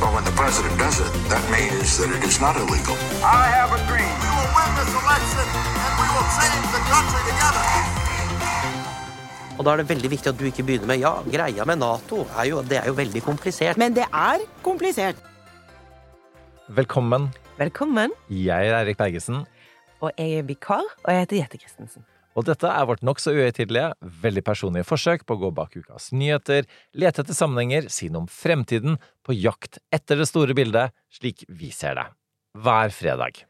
Well, when the president does it, that means that it is not illegal. I have a dream. We will win this election and we will change the country together. Og da er det veldig viktig at du ikke begynner med ja, greia med Nato er jo, det er jo veldig komplisert. Men det er komplisert. Velkommen. Velkommen. Jeg er Erik Bergesen, Og jeg er vikar, og jeg heter Jette Christensen. Og dette er vårt nokså uhøytidelige, veldig personlige forsøk på å gå bak ukas nyheter, lete etter sammenhenger, si noe om fremtiden, på jakt etter det store bildet, slik vi ser det. Hver fredag.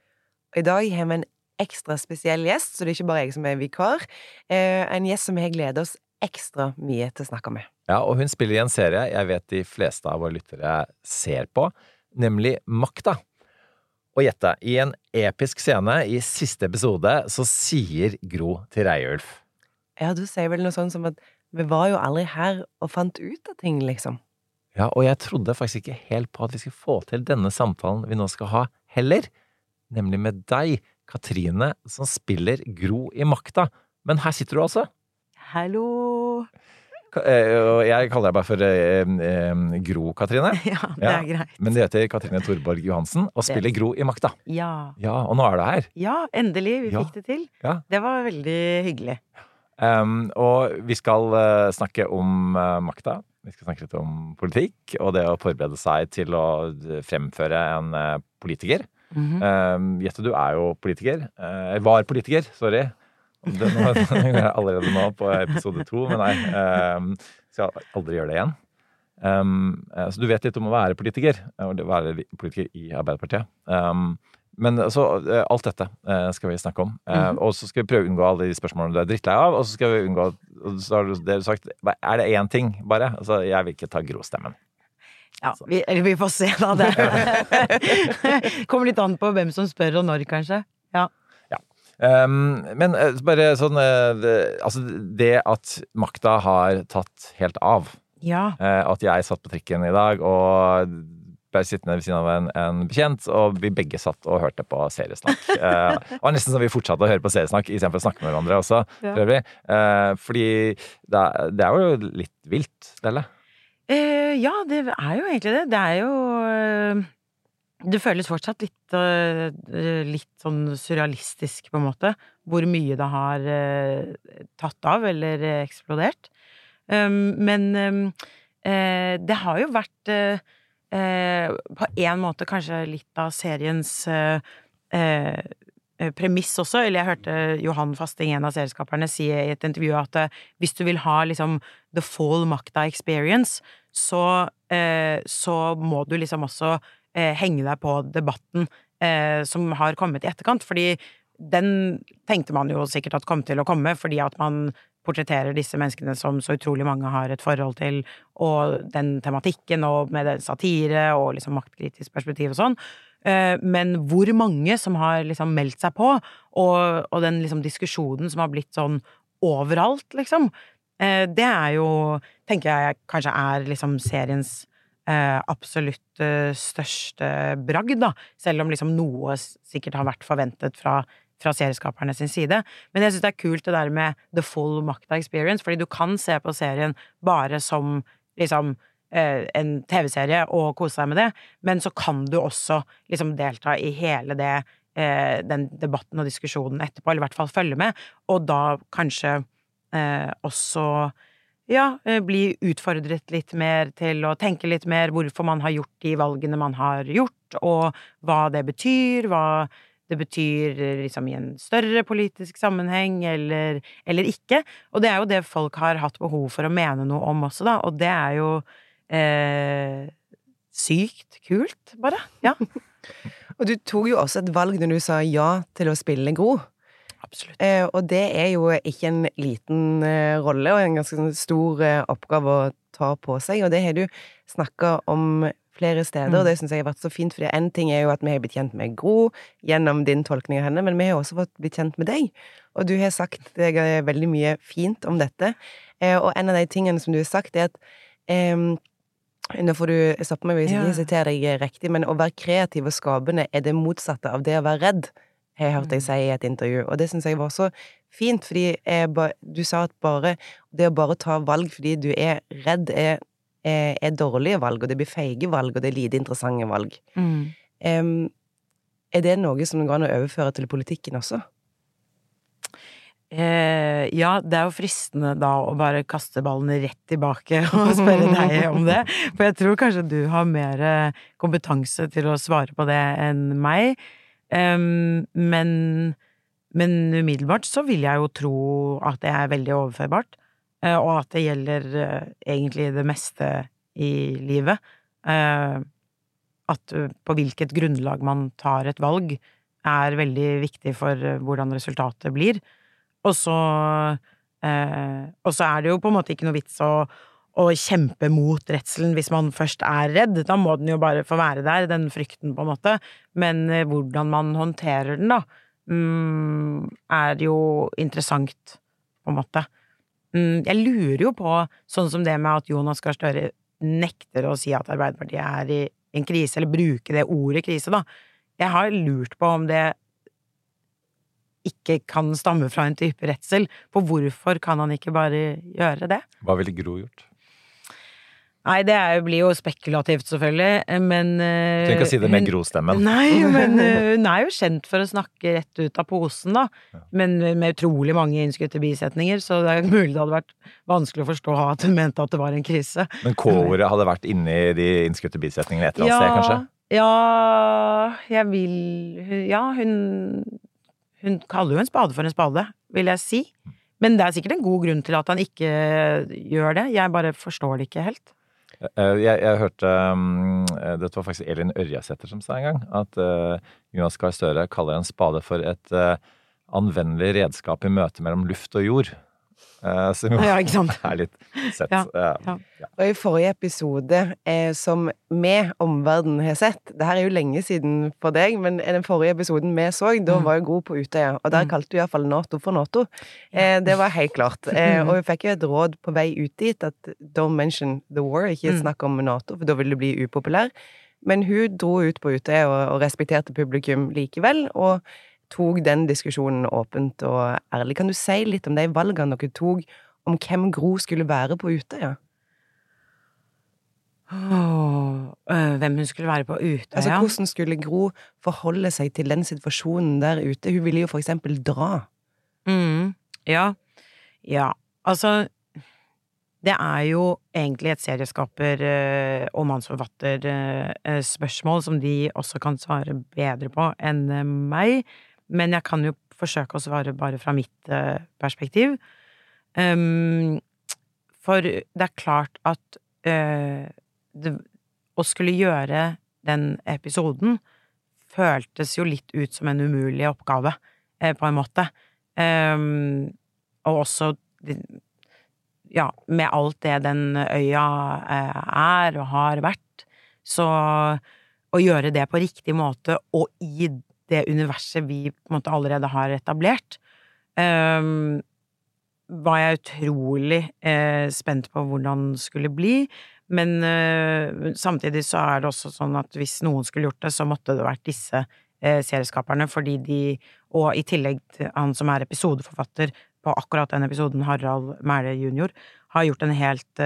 I dag har vi en ekstra spesiell gjest, så det er ikke bare jeg som er vikar. Eh, en gjest som har gledet oss ekstra mye til å snakke med. Ja, og hun spiller i en serie jeg vet de fleste av våre lyttere ser på, nemlig Makta. Og gjette, i en episk scene i siste episode så sier Gro til Reiulf Ja, du sier vel noe sånn som at vi var jo aldri her og fant ut av ting, liksom. Ja, og jeg trodde faktisk ikke helt på at vi skulle få til denne samtalen vi nå skal ha, heller. Nemlig med deg, Katrine, som spiller Gro i Makta. Men her sitter du altså. Hallo! Eh, Og jeg kaller deg bare for eh, eh, Gro, Katrine. Ja, det er greit. Men du heter Katrine Thorborg Johansen og spiller Gro i Makta. Ja. Ja, og nå er du her. Ja, endelig. Vi Ja. fikk det til. Ja. Det var veldig hyggelig. Um, og vi skal uh, snakke om uh, makta. Vi skal snakke litt om politikk og det å forberede seg til å fremføre en uh, politiker. Mhm. Um, Jette, du er jo politiker. Var politiker, sorry. Det nå, jeg er allerede nå på episode to, men nei. Um, skal aldri gjøre det igjen. Um, så du vet litt om å være politiker, og være politiker i Arbeiderpartiet. Um, men så eh, alt dette eh, skal vi snakke om. Eh, Og så skal vi prøve å unngå alle de spørsmålene du er drittlei av. Og så skal vi unngå så har du sagt, Er det én ting, bare? Altså, jeg vil ikke ta Gro-stemmen. Ja, vi, eller vi får se, da. Det kommer litt an på hvem som spør, og når, kanskje. Ja. Um, men eh, bare sånn eh, det, Altså, det at makta har tatt helt av. Ja. Eh, at jeg satt på trikken i dag og ble sittende ved siden av en, en bekjent, og vi begge satt og hørte på seriesnakk. Eh, det var nesten som vi fortsatte å høre på seriesnakk istedenfor å snakke med hverandre også. Ja. For. Eh, fordi det er, det er jo litt vilt, Delle. Uh, ja, det er jo egentlig det. Det er jo Det føles fortsatt litt, eh, litt sånn surrealistisk, på en måte, hvor mye det har eh, tatt av eller eh, eksplodert. Um, men det har jo vært på en måte kanskje litt av seriens premiss også, eller jeg hørte Johan Fasting, en av serieskaperne, si i et intervju at hvis du vil ha liksom the full makta experience, så, så må du liksom også henge deg på debatten eh, som har kommet i etterkant, fordi den tenkte man jo sikkert at kom til å komme, fordi at man portretterer disse menneskene som så utrolig mange har et forhold til, og den tematikken, og med satire og liksom maktkritisk perspektiv og sånn. Eh, Men hvor mange som har liksom meldt seg på, og, og den liksom diskusjonen som har blitt sånn overalt, liksom, eh, det er jo, tenker jeg kanskje er liksom seriens eh, absolutt eh, største bragd, da. Selv om liksom noe sikkert har vært forventet fra, fra serieskaperne sin side. Men jeg syns det er kult det der med the full makta experience, fordi du kan se på serien bare som liksom eh, en TV-serie og kose deg med det, men så kan du også liksom delta i hele det den debatten og diskusjonen etterpå, eller i hvert fall følge med, og da kanskje eh, også ja, eh, bli utfordret litt mer til å tenke litt mer hvorfor man har gjort de valgene man har gjort, og hva det betyr, hva det betyr eh, liksom i en større politisk sammenheng, eller, eller ikke. Og det er jo det folk har hatt behov for å mene noe om også, da, og det er jo eh, sykt kult, bare. Ja. Og du tok jo også et valg når du sa ja til å spille Gro. Absolutt. Eh, og det er jo ikke en liten eh, rolle, og en ganske sånn stor eh, oppgave å ta på seg. Og det har du snakka om flere steder, Mm. og det syns jeg har vært så fint, for en ting er jo at vi har blitt kjent med Gro gjennom din tolkning av henne, men vi har også fått blitt kjent med deg, og du har sagt veldig mye fint om dette, eh, og en av de tingene som du har sagt, er at eh, nå får du stoppe meg hvis jeg ikke siterer deg riktig, men å være kreativ og skapende er det motsatte av det å være redd, har jeg hørt deg si i et intervju. Og det syns jeg var så fint, fordi ba, du sa at bare det å bare ta valg fordi du er redd, er, er, er dårlige valg, og det blir feige valg, og det er lite interessante valg. Mm. Um, er det noe som går an å overføre til politikken også? Eh, ja, det er jo fristende da å bare kaste ballene rett tilbake og spørre deg om det. For jeg tror kanskje du har mer kompetanse til å svare på det enn meg. Em, men, men umiddelbart så vil jeg jo tro at det er veldig overførbart. uh, og at det gjelder uh, egentlig det meste i livet. Uh, at på hvilket grunnlag man tar et valg, er veldig viktig for hvordan resultatet blir. Og så Og så er det jo på en måte ikke noe vits å, å kjempe mot redselen hvis man først er redd. Da må den jo bare få være der, den frykten, på en måte. Men eh, hvordan man håndterer den, da, mm, er jo interessant, på en måte. Mm, jeg lurer jo på, sånn som det med at Jonas Gahr Støre nekter å si at Arbeiderpartiet er i en krise, eller bruke det ordet krise, da. Jeg har lurt på om det ikke kan stamme fra en type redsel, for hvorfor kan han ikke bare gjøre det? Hva ville Gro gjort? Nei, det er, jo- blir jo spekulativt, selvfølgelig, men eh, Du trenger ikke å si det med hun- Nei, men eh, hun er jo kjent for å snakke rett ut av posen, da. Men med utrolig mange innskutte bisetninger, så det er mulig det hadde vært vanskelig å forstå at hun mente at det var en krise. Men K-ordet hadde vært inni de innskutte bisetningene et eller annet sted, kanskje? Ja, jeg vil Ja, hun Hun kaller jo en spade for en spade, vil jeg si. Men det er sikkert en god grunn til at han ikke gjør det. Jeg bare forstår det ikke helt. Eh, Jeg, jeg hørte um, eh, Dette var faktisk Elin Ørjasæter som sa en gang. At eh, Jonas Gahr Støre kaller en spade for et eh, anvendelig redskap i møte mellom luft og jord. Eh, som jo Ja, ikke sant? er litt sett. Ja, ja. Og i forrige episode, eh, som vi, omverdenen, har sett Det her er jo lenge siden for deg, men i den forrige episoden vi så, da Mm. var jo god på Utøya, og der Mm. kalte du iallfall Nato for Nato. Eh, det var helt klart. Eh, og vi fikk jo et råd på vei ut dit at don't mention the war, ikke Mm. snakk om Nato, for da vil du bli upopulær. Men hun dro ut på Utøya og, og respekterte publikum likevel, og tok den diskusjonen åpent og ærlig. Kan du si litt om de valgene dere tok om hvem Gro skulle være på Utøya? Oh, øh, hvem hun skulle være på Utøya? Altså, hvordan skulle Gro forholde seg til den situasjonen der ute? Hun ville jo for eksempel dra. Mm, ja. Ja. Altså, det er jo egentlig et serieskaper- eh, og mannsforfatterspørsmål som de også kan svare bedre på enn meg. Men jeg kan jo forsøke å svare bare fra mitt eh, perspektiv. Um, for det er klart at uh, det, å skulle gjøre den episoden føltes jo litt ut som en umulig oppgave, eh, på en måte. Um, og også ja, med alt det den øya eh, er og har vært, så å gjøre det på riktig måte og i det universet vi på en måte allerede har etablert, um, var jeg utrolig eh, spent på hvordan det skulle bli. Men eh, samtidig så er det også sånn at hvis noen skulle gjort det, så måtte det vært disse eh, serieskaperne, fordi de Og i tillegg til han som er episodeforfatter på akkurat den episoden, Harald Mæhle jr., har gjort en helt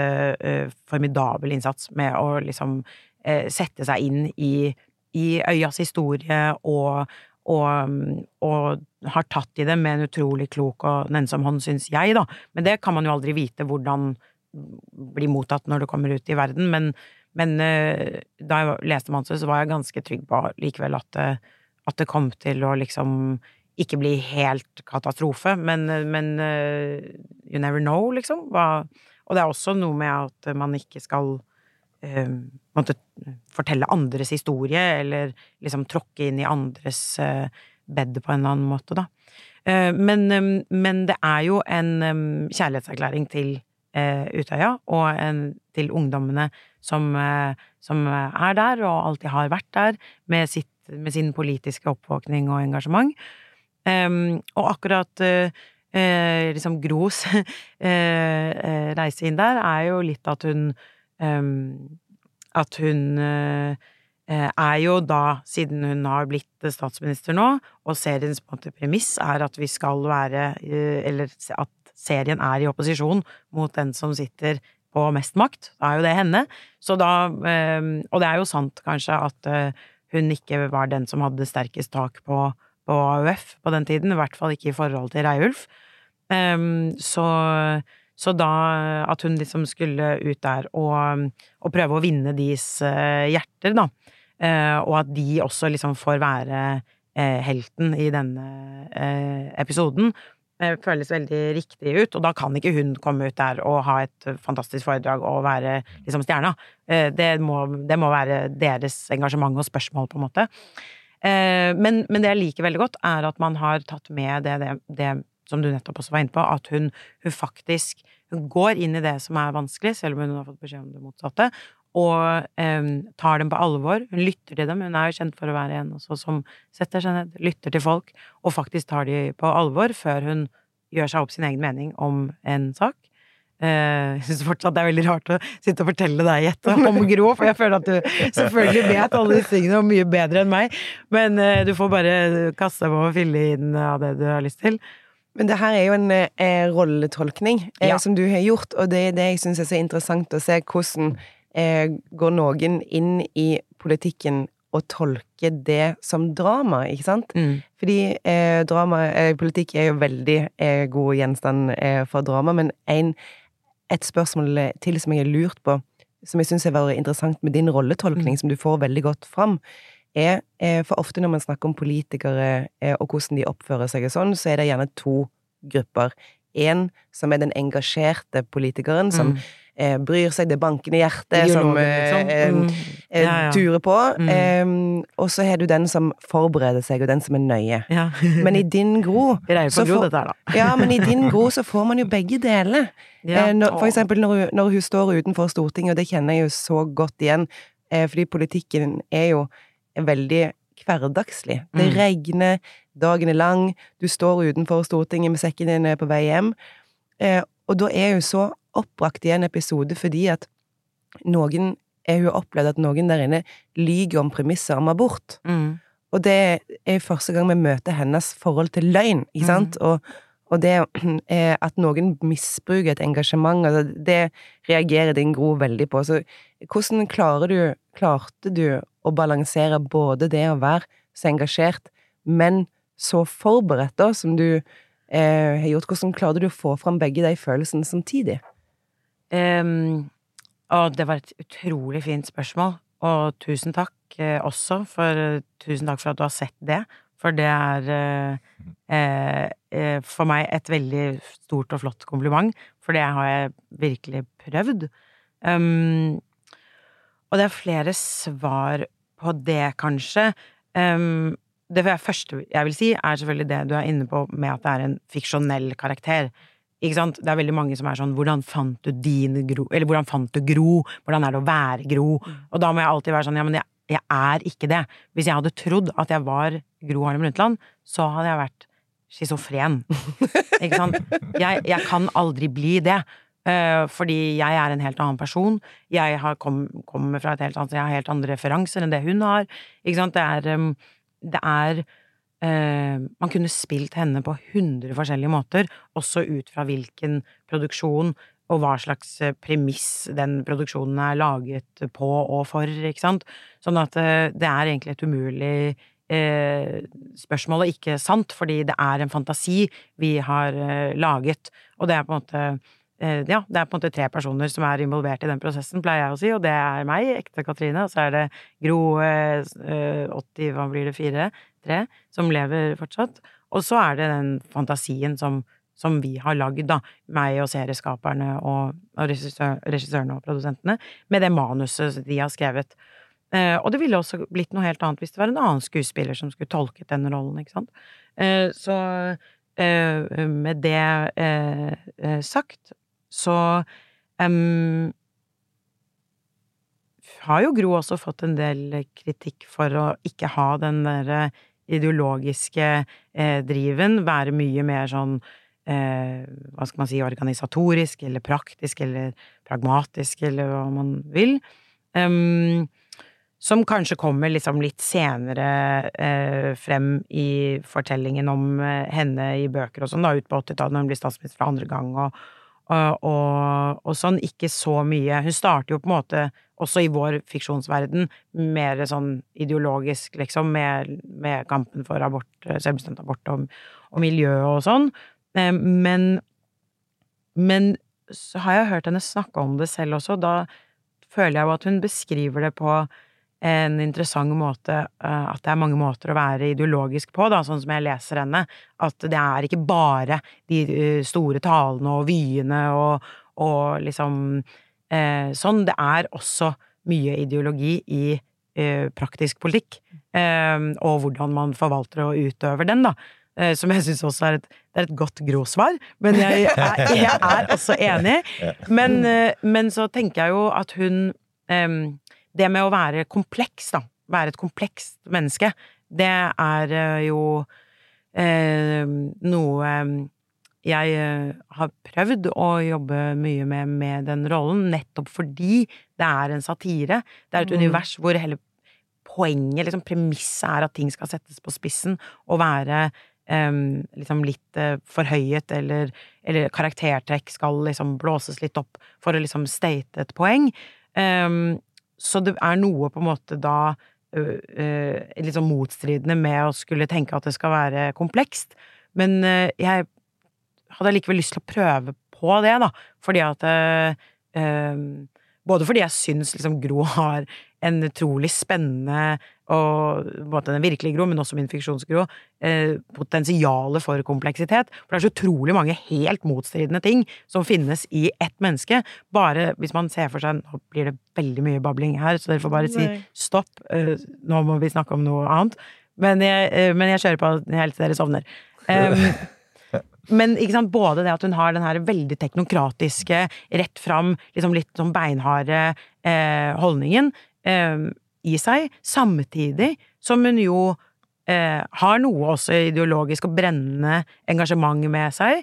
formidabel innsats med å liksom sette seg inn i, i øyas historie og, og, mm, og har tatt i det med en utrolig klok og nennsom hånd, syns jeg, da. Men det kan man jo aldri vite hvordan blir mottatt når det kommer ut i verden, men, men eh, da jeg leste manuset, så var jeg ganske trygg på likevel at, det- at det kom til å liksom ikke bli helt katastrofe, men, men eh, you never know, liksom. Og det er også noe med at man ikke skal eh, måtte fortelle andres historie, eller liksom tråkke inn i andres eh, bed på en eller annen måte, da. Eh, men, eh, men det er jo en eh, kjærlighetserklæring til eh, Utøya, og en, til ungdommene som, eh, som er der, og alltid har vært der, med, sitt, med sin politiske oppvåkning og engasjement. Og akkurat liksom Gros reise inn der er jo litt at hun At hun er jo da, siden hun har blitt statsminister nå, og seriens på en måte premiss er at vi skal være Eller at serien er i opposisjon mot den som sitter på mest makt. Da er jo det henne. Så da Og det er jo sant, kanskje, at hun ikke var den som hadde sterkest tak på på AUF på den tiden, i hvert fall ikke i forhold til Reiulf. Um, så, så, da at hun liksom skulle ut der og, og prøve å vinne deres uh, hjerter, da, uh, og at de også liksom får være helten i denne episoden, føles veldig riktig ut, og da kan ikke hun komme ut der og ha et fantastisk foredrag og være liksom stjerna. Det må, det må være deres engasjement og spørsmål, på en måte. Eh, men, men, det jeg liker veldig godt, er at man har tatt med det, det, det som du nettopp også var inne på, at hun, hun, faktisk hun går inn i det som er vanskelig, selv om hun har fått beskjed om det motsatte, og eh, tar dem på alvor. Hun lytter til dem. Hun er jo kjent for å være en også som setter seg ned, lytter til folk, og faktisk tar de på alvor før hun gjør seg opp sin egen mening om en sak. Eh, jeg syns fortsatt det er veldig rart å sitte og fortelle deg, Jette, om Gro, for jeg føler at du selvfølgelig vet alle disse tingene og mye bedre enn meg, men eh, du får bare kaste deg på og fylle inn av det du har lyst til. Men det her er jo en eh, rolletolkning eh, ja. som du har gjort, og det er det jeg syns er så interessant å se hvordan eh, går noen inn i politikken og tolker det som drama, ikke sant? Mm. Fordi eh, drama, politikk er jo veldig god gjenstand for drama, men en et spørsmål til som jeg har lurt på, som jeg syns har vært interessant med din rolletolkning, mm. som du får veldig godt fram, er, er For ofte når man snakker om politikere eh, og hvordan de oppfører seg og sånn, så er det gjerne to grupper. En som er den engasjerte politikeren, som mm eh, bryr seg, det bankende hjertet som liksom. eh, mm. eh, ja, ja. turer på. Mm. og så har du den som forbereder seg, og den som er nøye. Ja. men i din gro så får, Ja, men i din gro så får man jo begge deler. Eh, når, for eksempel når når hun, står utenfor Stortinget, og det kjenner jeg jo så godt igjen, eh, fordi politikken er jo veldig hverdagslig. Det mm. regner, dagen er lang, du står utenfor Stortinget med sekken din på vei hjem. Eh, og da er hun så oppbrakt i en episode fordi at noen er hun opplevd at noen der inne lyver om premisser om abort. Mm. Og det er første gang vi møter hennes forhold til løgn, ikke sant? Mm. Og, og det at noen misbruker et engasjement, altså det reagerer din Gro veldig på. Så hvordan klarer du, klarte du å balansere både det å være så engasjert, men så forberedt, da, som du eh, har gjort? Hvordan klarte du å få fram begge de følelsene samtidig? Um, og det var et utrolig fint spørsmål, og tusen takk eh, også for Tusen takk for at du har sett det, for det er eh, eh, for meg et veldig stort og flott kompliment, for det har jeg virkelig prøvd. Um, og det er flere svar på det, kanskje. Um, det første jeg vil si, er selvfølgelig det du er inne på med at det er en fiksjonell karakter. Ikke sant? Det er veldig mange som er sånn 'Hvordan fant du din Gro?' Eller 'Hvordan fant du Gro?' 'Hvordan er det å være Gro?' Og da må jeg alltid være sånn 'Ja, men jeg, jeg er ikke det'. Hvis jeg hadde trodd at jeg var Gro Harlem Brundtland, så hadde jeg vært schizofren. ikke sant? Jeg, jeg, kan aldri bli det. Uh, fordi jeg er en helt annen person. Jeg kom, kommer fra et helt annet Jeg har helt andre referanser enn det hun har. Ikke sant? Det er, um, det er Eh, man kunne spilt henne på hundre forskjellige måter, også ut fra hvilken produksjon og hva slags eh, premiss den produksjonen er laget på og for, ikke sant. Sånn at eh, det er egentlig et umulig eh, spørsmål, ikke sant, fordi det er en fantasi vi har eh, laget, og det er på en måte eh, ja, det er på en måte tre personer som er involvert i den prosessen, pleier jeg å si, og det er meg, ekte Katrine, og så er det Gro, 80, hva blir det, fire, tre, som lever fortsatt. Og så er det den fantasien som, som vi har lagd, da, meg og serieskaperne og, og regissørene og produsentene, med det manuset de har skrevet. Eh, og det ville også blitt noe helt annet hvis det var en annen skuespiller som skulle tolket den rollen, ikke sant. Eh, så eh, med det eh, eh, sagt, så um, har jo Gro også fått en del kritikk for å ikke ha den derre ideologiske eh, driven, være mye mer sånn eh, hva skal man si, organisatorisk eller praktisk eller pragmatisk eller hva man vil. Um, som kanskje kommer liksom litt senere eh, frem i fortellingen om eh, henne i bøker og sånn, da, ut på 80-tallet når hun blir statsminister for andre gang og, og, og, og sånn. Ikke så mye. Hun starter jo på en måte, også i vår fiksjonsverden, mer sånn ideologisk, liksom, med, med kampen for abort, selvbestemt abort og, og miljø og sånn. Eh, men, men så har jeg hørt henne snakke om det selv også, da føler jeg jo at hun beskriver det på en interessant måte eh, at det er mange måter å være ideologisk på, da, sånn som jeg leser henne. At det er ikke bare de eh, store talene og vyene og, og liksom eh, sånn. Det er også mye ideologi i eh, praktisk politikk, eh, og hvordan man forvalter og utøver den, da. Eh, som jeg syns også er et, det er et godt Gro-svar, men jeg, jeg, jeg er også enig. Men, men så tenker jeg jo at hun det med å være kompleks, da, være et komplekst menneske, det er jo eh, noe jeg har prøvd å jobbe mye med med den rollen, nettopp fordi det er en satire. Det er et Mm. univers hvor hele poenget, liksom premisset, er at ting skal settes på spissen og være um, liksom litt uh, forhøyet, eller, eller karaktertrekk skal liksom blåses litt opp for å liksom state et poeng. Em, så det er noe på en måte da uh, uh, litt sånn motstridende med å skulle tenke at det skal være komplekst. Men uh, jeg hadde likevel lyst til å prøve på det, da, fordi at Både fordi jeg syns liksom Gro har en utrolig spennende og både den virkelige Gro, men også min fiksjonsgro, eh, potensialet for kompleksitet. For det er så utrolig mange helt motstridende ting som finnes i ett menneske. Bare hvis man ser for seg Nå blir det veldig mye babling her, så dere får bare si Nei. stopp. eh, nå må vi snakke om noe annet. Men jeg, eh, men jeg kjører på helt til dere sovner. Um, men ikke sant, både det at hun har den her veldig teknokratiske, rett fram, liksom litt sånn beinharde eh, holdningen eh, i seg, samtidig som hun jo eh, har noe også ideologisk og brennende engasjement med seg.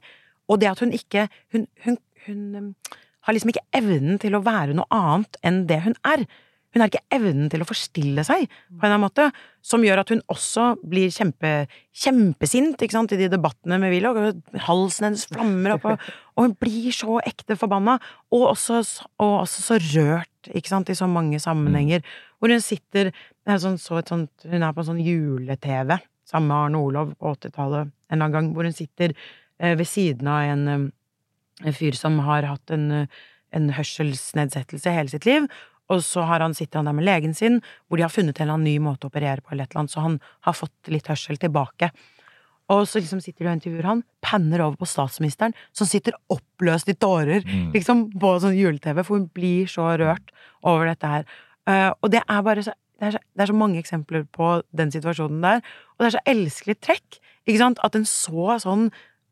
Og det at hun ikke Hun, hun, hun hun har liksom ikke evnen til å være noe annet enn det hun er. Hun har ikke evnen til å forstille seg, på en eller annen måte, som gjør at hun også blir kjempe, kjempesint ikke sant, i de debattene med Willoch. Halsen hennes flammer opp, og, og hun blir så ekte forbanna. Og også, og også så rørt, ikke sant, i så mange sammenhenger. Hvor hun sitter er sånn, så sånt, Hun er på sånn jule-TV sammen med Arne Olav på 80-tallet en eller annen gang, hvor hun sitter eh, ved siden av en, eh, en fyr som har hatt en, eh, en hørselsnedsettelse hele sitt liv. Og så har han, sitter han der med legen sin, hvor de har funnet en eller annen ny måte å operere på, eller et eller annet, så han har fått litt hørsel tilbake. Og så liksom sitter de og intervjuer han, panner over på statsministeren, som sitter oppløst i tårer, Mm. liksom, på sånn jule-TV, for hun blir så rørt over dette her. Uh, og det er bare så det er, så det er så mange eksempler på den situasjonen der, og det er så elskelig trekk, ikke sant, at en så sånn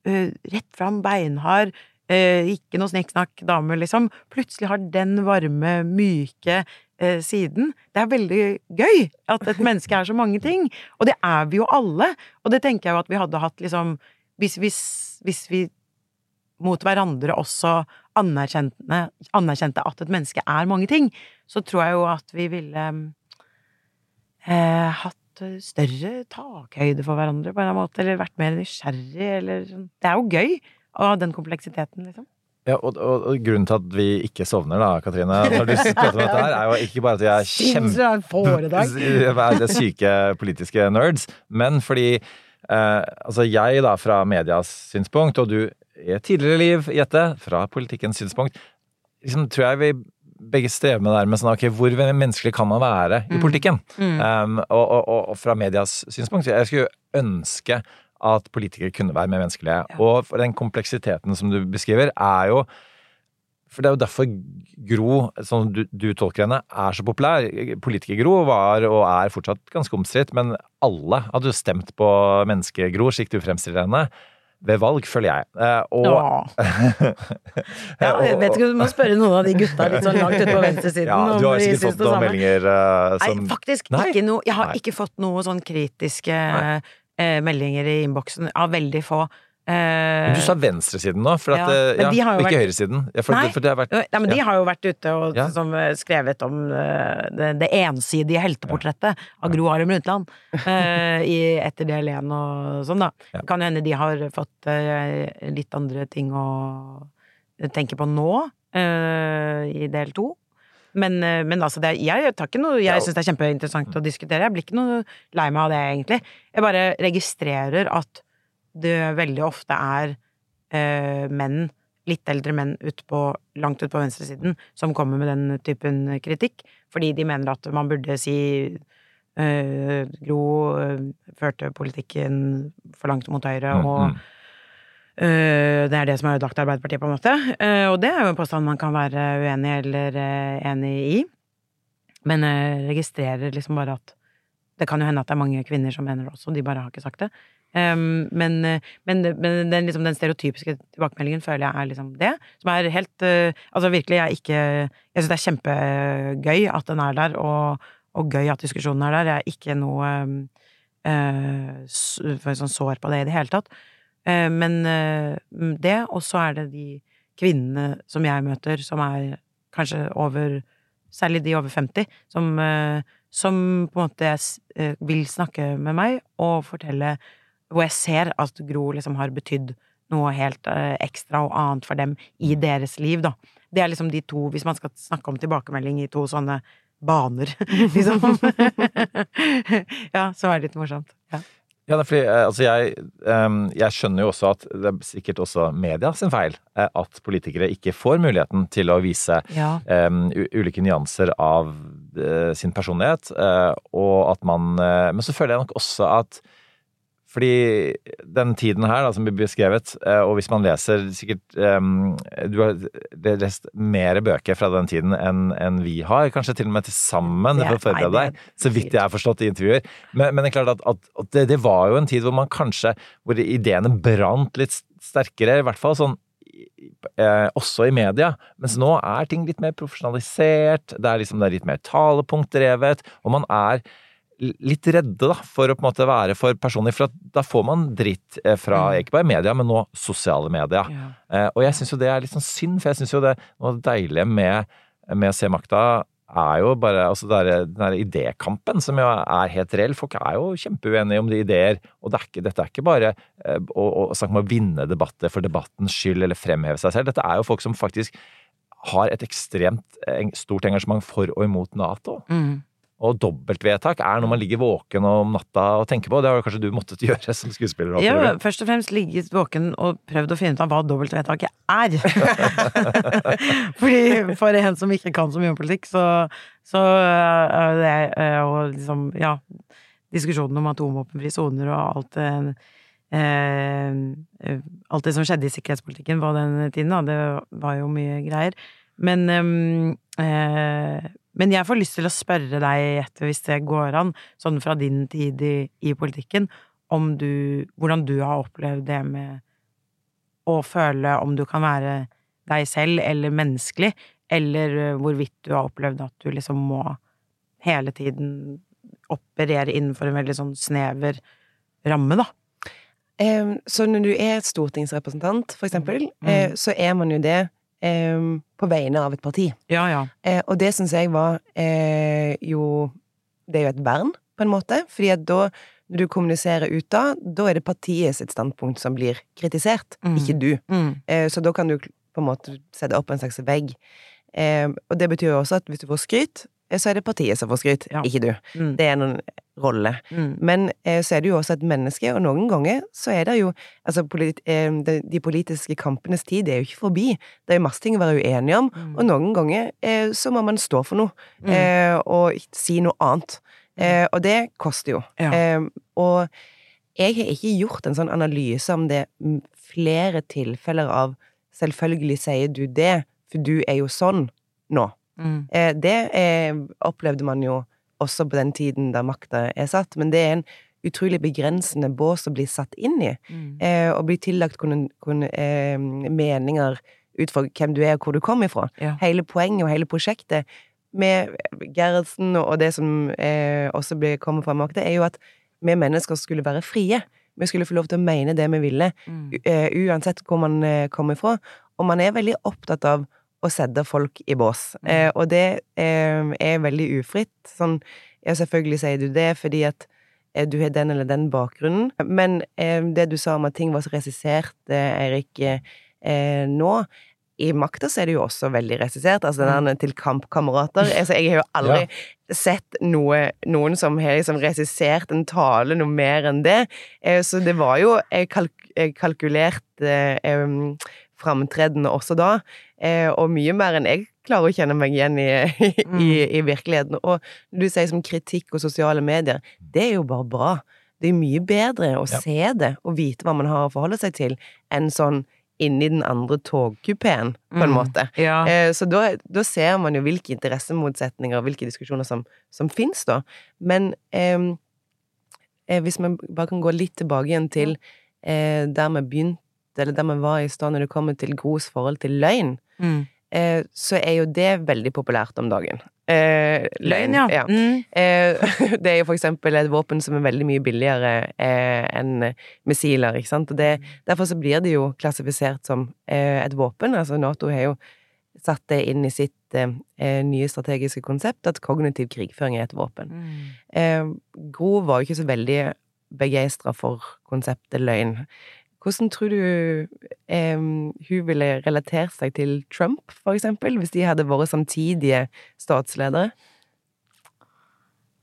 uh, rett fram, beinhard, eh, ikke noe snikksnakk dame, liksom, plutselig har den varme, myke eh, siden. Det er veldig gøy at et menneske er så mange ting, og det er vi jo alle, og det tenker jeg jo at vi hadde hatt liksom, hvis, hvis, hvis vi mot hverandre også anerkjente, anerkjente at et menneske er mange ting, så tror jeg jo at vi ville eh, hatt større takhøyde for hverandre på en eller annen måte, eller vært mer nysgjerrig, eller sånn. Det er jo gøy ha den kompleksiteten, liksom. Ja, og, og, og grunnen til at vi ikke sovner, da, Katrine, når du prater om dette her, er jo ikke bare at vi er kjempe... Syke politiske nerds, men fordi eh, altså jeg da fra medias synspunkt, og du i et tidligere liv, Jette, fra politikkens synspunkt, liksom tror jeg vi begge strever med det der med sånn, ok, hvor menneskelig kan man være i politikken? Um, og, og, og, og fra medias synspunkt, jeg skulle jo ønske at politikere kunne være mer menneskelige. Og for den kompleksiteten som du beskriver, er jo for det er jo derfor Gro, som du, du tolker henne, er så populær. Politiker-Gro var og er fortsatt ganske omstridt, men alle hadde jo stemt på menneske-Gro, slik du fremstiller henne. ved valg, føler jeg. Eh, og Ja, jeg vet ikke, Du må spørre noen av de gutta litt sånn langt ute på venstresiden. Ja, du har sikkert fått noen meldinger uh, som Nei, faktisk Nei? ikke noe. Jeg har Nei. ikke fått noe sånn kritiske eh, meldinger i innboksen. Av veldig få. Eh, Du sa venstresiden nå, for at, Ja, eh, ja, de har jo ikke vært- høyresiden. Ja, for, Nei. for det har vært, Nei, men de har jo vært ute og som, eh, skrevet om uh, det, det ensidige helteportrettet av Gro Harlem Brundtland uh, i etter del én og sånn, da. Det kan jo hende de har fått uh, litt andre ting å tenke på nå, eh, i del to. Men, eh, men altså, det, jeg tar ikke noe Jeg syns det er kjempeinteressant å diskutere. Jeg blir ikke noe lei meg av det, egentlig. Jeg bare registrerer at det veldig ofte er eh, menn, litt eldre menn ut på, langt ut på venstresiden, som kommer med den typen kritikk. Fordi de mener at man burde si eh, Gro eh, førte politikken for langt mot høyre, Mm, og mm. Det er det som har ødelagt Arbeiderpartiet, på en måte. Eh, og det er jo en påstand man kan være uenig eller eh, enig i. Men jeg registrerer liksom bare at det kan jo hende at det er mange kvinner som mener det også, de bare har ikke sagt det. Men, eh, men, men den, liksom, den stereotypiske tilbakemeldingen føler jeg er liksom det. Som er helt eh, Altså virkelig, jeg er ikke Jeg syns det er kjempegøy at den er der, og, og gøy at diskusjonen er der. Jeg er ikke noe øh, sånn sår på det i det hele tatt. Eh, men eh, det, og så er det de kvinnene som jeg møter, som er kanskje over Særlig de over 50, som, eh, som på en måte vil snakke med meg og fortelle Hvor jeg ser at Gro liksom har betydd noe helt ekstra og annet for dem i deres liv, da. Det er liksom de to, hvis man skal snakke om tilbakemelding i to sånne baner, liksom. ja, så er det litt morsomt. Ja. Ja, fordi, eh, altså jeg, ehm, jeg skjønner jo også at det er sikkert også media sin feil eh, at politikere ikke får muligheten til å vise Ja. ehm, ulike nyanser av eh, sin personlighet, og at man Men så føler jeg nok også at fordi den tiden her da, som blir beskrevet, eh, og hvis man leser sikkert um, Du har lest mer bøker fra den tiden enn enn vi har, kanskje til og med til sammen, for å forberede deg. Så vidt jeg har forstått i intervjuer. Men, men det er klart at, at, at det, det var jo en tid hvor man kanskje Hvor ideene brant litt sterkere, i hvert fall sånn eh, også i media. Mens nå er ting litt mer profesjonalisert, det er liksom det er litt mer talepunktdrevet, og man er litt redde da, for å på en måte være for personlig, for at da får man dritt eh, fra ikke bare media, men nå sosiale medier. Ja. Eh, og jeg syns jo det er litt sånn synd, for jeg syns jo det noe deilige med, med Se makta er jo bare altså der, den der idékampen som jo er helt reell. Folk er jo kjempeuenige om de ideer, og det er ikke, dette er ikke bare eh, å, å snakke om å vinne debatter for debattens skyld eller fremheve seg selv. Dette er jo folk som faktisk har et ekstremt stort engasjement for og imot Nato. Mm. Og dobbeltvedtak er når man ligger våken om natta og tenker på. Det har kanskje du måttet gjøre som skuespiller. Ja, først og fremst ligget våken og prøvd å finne ut av hva dobbeltvedtaket er. Fordi for en som ikke kan så mye om politikk, så, så er det eh, og liksom, ja Diskusjonen om atomvåpenfrie soner og alt eh, Alt det som skjedde i sikkerhetspolitikken på den tiden, da, det var jo mye greier. Men eh, men jeg får lyst til å spørre deg, Jette, hvis det går an, sånn fra din tid i, i politikken, om du Hvordan du har opplevd det med å føle om du kan være deg selv, eller menneskelig, eller eh, hvorvidt du har opplevd at du liksom må hele tiden operere innenfor en veldig sånn snever ramme, da. Så når du er stortingsrepresentant, for eksempel, Mm. eh, så er man jo det på vegne av et parti. Ja, ja. Eh, og det syns jeg var eh, jo Det er jo et vern, på en måte. Fordi at da, når du kommuniserer ut da, da er det partiet sitt standpunkt som blir kritisert, Mm. ikke du. Mm. Eh, så da kan du på en måte sette opp en slags vegg. Eh, og det betyr jo også at hvis du får skryt, så er det partiet som får skryt, Ja. ikke du. Mm. Det er noen rolle. Mm. Men eh, så er det jo også et menneske, og noen ganger så er det jo Altså, polit, eh, de, de politiske kampenes tid er jo ikke forbi. Det er jo masse ting å være uenige om, Mm. og noen ganger eh, så må man stå for noe, Mm. eh, og si noe annet. Eh, og det koster jo. Ja. Eh, og jeg har ikke gjort en sånn analyse om det mm, flere tilfeller av Selvfølgelig sier du det, for du er jo sånn nå. Mm. Eh, det er, opplevde man jo også på den tiden da makta er satt, men det er en utrolig begrensende bås å bli satt inn i, Mm. eh, og bli tillagt kun, kun, eh, meninger ut fra hvem du er og hvor du kommer ifra. Ja. Hele poenget og hele prosjektet med Gerhardsen og det som eh, også kommer fra makta, er jo at vi mennesker skulle være frie. Vi skulle få lov til å mene det vi ville, Mm. eh, uansett hvor man kom kommer fra. Og man er veldig opptatt av å sette folk i bås. Mm. Eh, og det eh, er veldig ufritt. Sånn, ja, selvfølgelig sier du det fordi at eh, du har den eller den bakgrunnen. Men eh, det du sa om at ting var så regissert, eh, Eirik, eh, nå i makta så er det jo også veldig regissert. Altså den der til kampkamerater. Altså, jeg har jo aldri sett noe, noen som har liksom regissert en tale noe mer enn det. Eh, så det var jo kalk kalkulert eh, em, framtreden også da. Eh, og mye mer enn jeg klarer å kjenne meg igjen i, i, i virkeligheten. Og du sier som kritikk og sosiale medier, det er jo bare bra. Det er mye bedre å Ja. se det og vite hva man har å forholde seg til, enn sånn inni den andre togkupeen, på en Mm. måte. Ja. Eh, Så da, da ser man jo hvilke interessemotsetninger og hvilke diskusjoner som, som finnes, da. Men eh, hvis vi bare kan gå litt tilbake igjen til eh, der vi begynte, eller der vi var i stad når det kommer til Gros forhold til løgn, Mm. eh, så er jo det veldig populært om dagen. Eh, Løgn, ja. Mm. Eh, det er jo for eksempel et våpen som er veldig mye billigere eh, enn missiler, ikke sant. Og det, derfor så blir det jo klassifisert som eh, et våpen. Altså Nato har jo satt det inn i sitt nye strategiske konsept at kognitiv krigføring er et våpen. Mm. Gro var jo ikke så veldig begeistra for konseptet løgn. Hvordan tror du eh, hun ville relatert seg til Trump, for eksempel, hvis de hadde vært samtidige statsledere?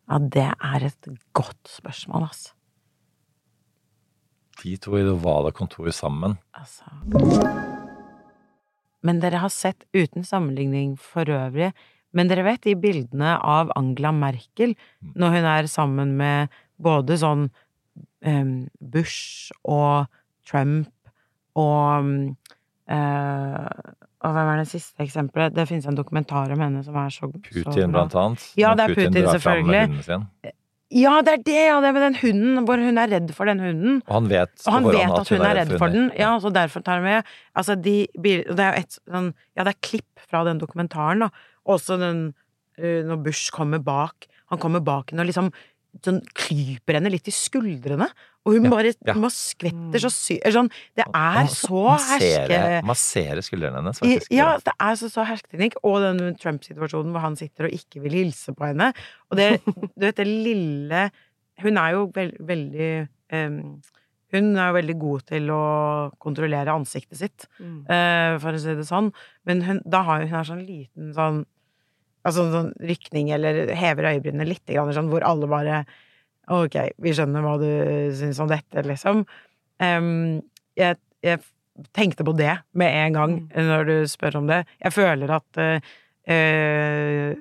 Ja, det er et godt spørsmål, altså. De to i det ovale kontoret sammen. altså. Men dere har sett, uten sammenligning for øvrig, men dere vet de bildene av Angela Merkel når hun er sammen med både sånn em, Bush og Trump og øh, Og hvem er det siste eksempelet? Det finnes en dokumentar om henne som er så så Putin, bra. blant annet. Ja, det er Putin, Putin selvfølgelig. Ja, det er det! Ja, det med den hunden, hvor hun er redd for den hunden. Og han vet, Og han vet at hun er redd for den, ja, så derfor tar han med Altså, de Det er jo et sånn Ja, det er klipp fra den dokumentaren, da. Også den eh, når Bush kommer bak. Han kommer bak henne og liksom sånn klyper henne litt i skuldrene. Og hun Ja, bare ja. hun skvetter så sy... Sånn, det er så herske... Masserer skuldrene hennes, I- faktisk. Ja, det er så, så hersketeknikk. Og den Trump-situasjonen hvor han sitter og ikke vil hilse på henne. Og det, du vet, det lille Hun er jo veld, veldig um, Hun er jo veldig god til å kontrollere ansiktet sitt, eh, for å si det sånn. Men hun, da har hun har sånn liten sånn Altså sånn rykning, eller hever øyebrynene litt, sånn, hvor alle bare Ok, vi skjønner hva du syns om dette, liksom. Um, jeg, jeg tenkte på det med en gang når du spør om det. Jeg føler at uh, uh,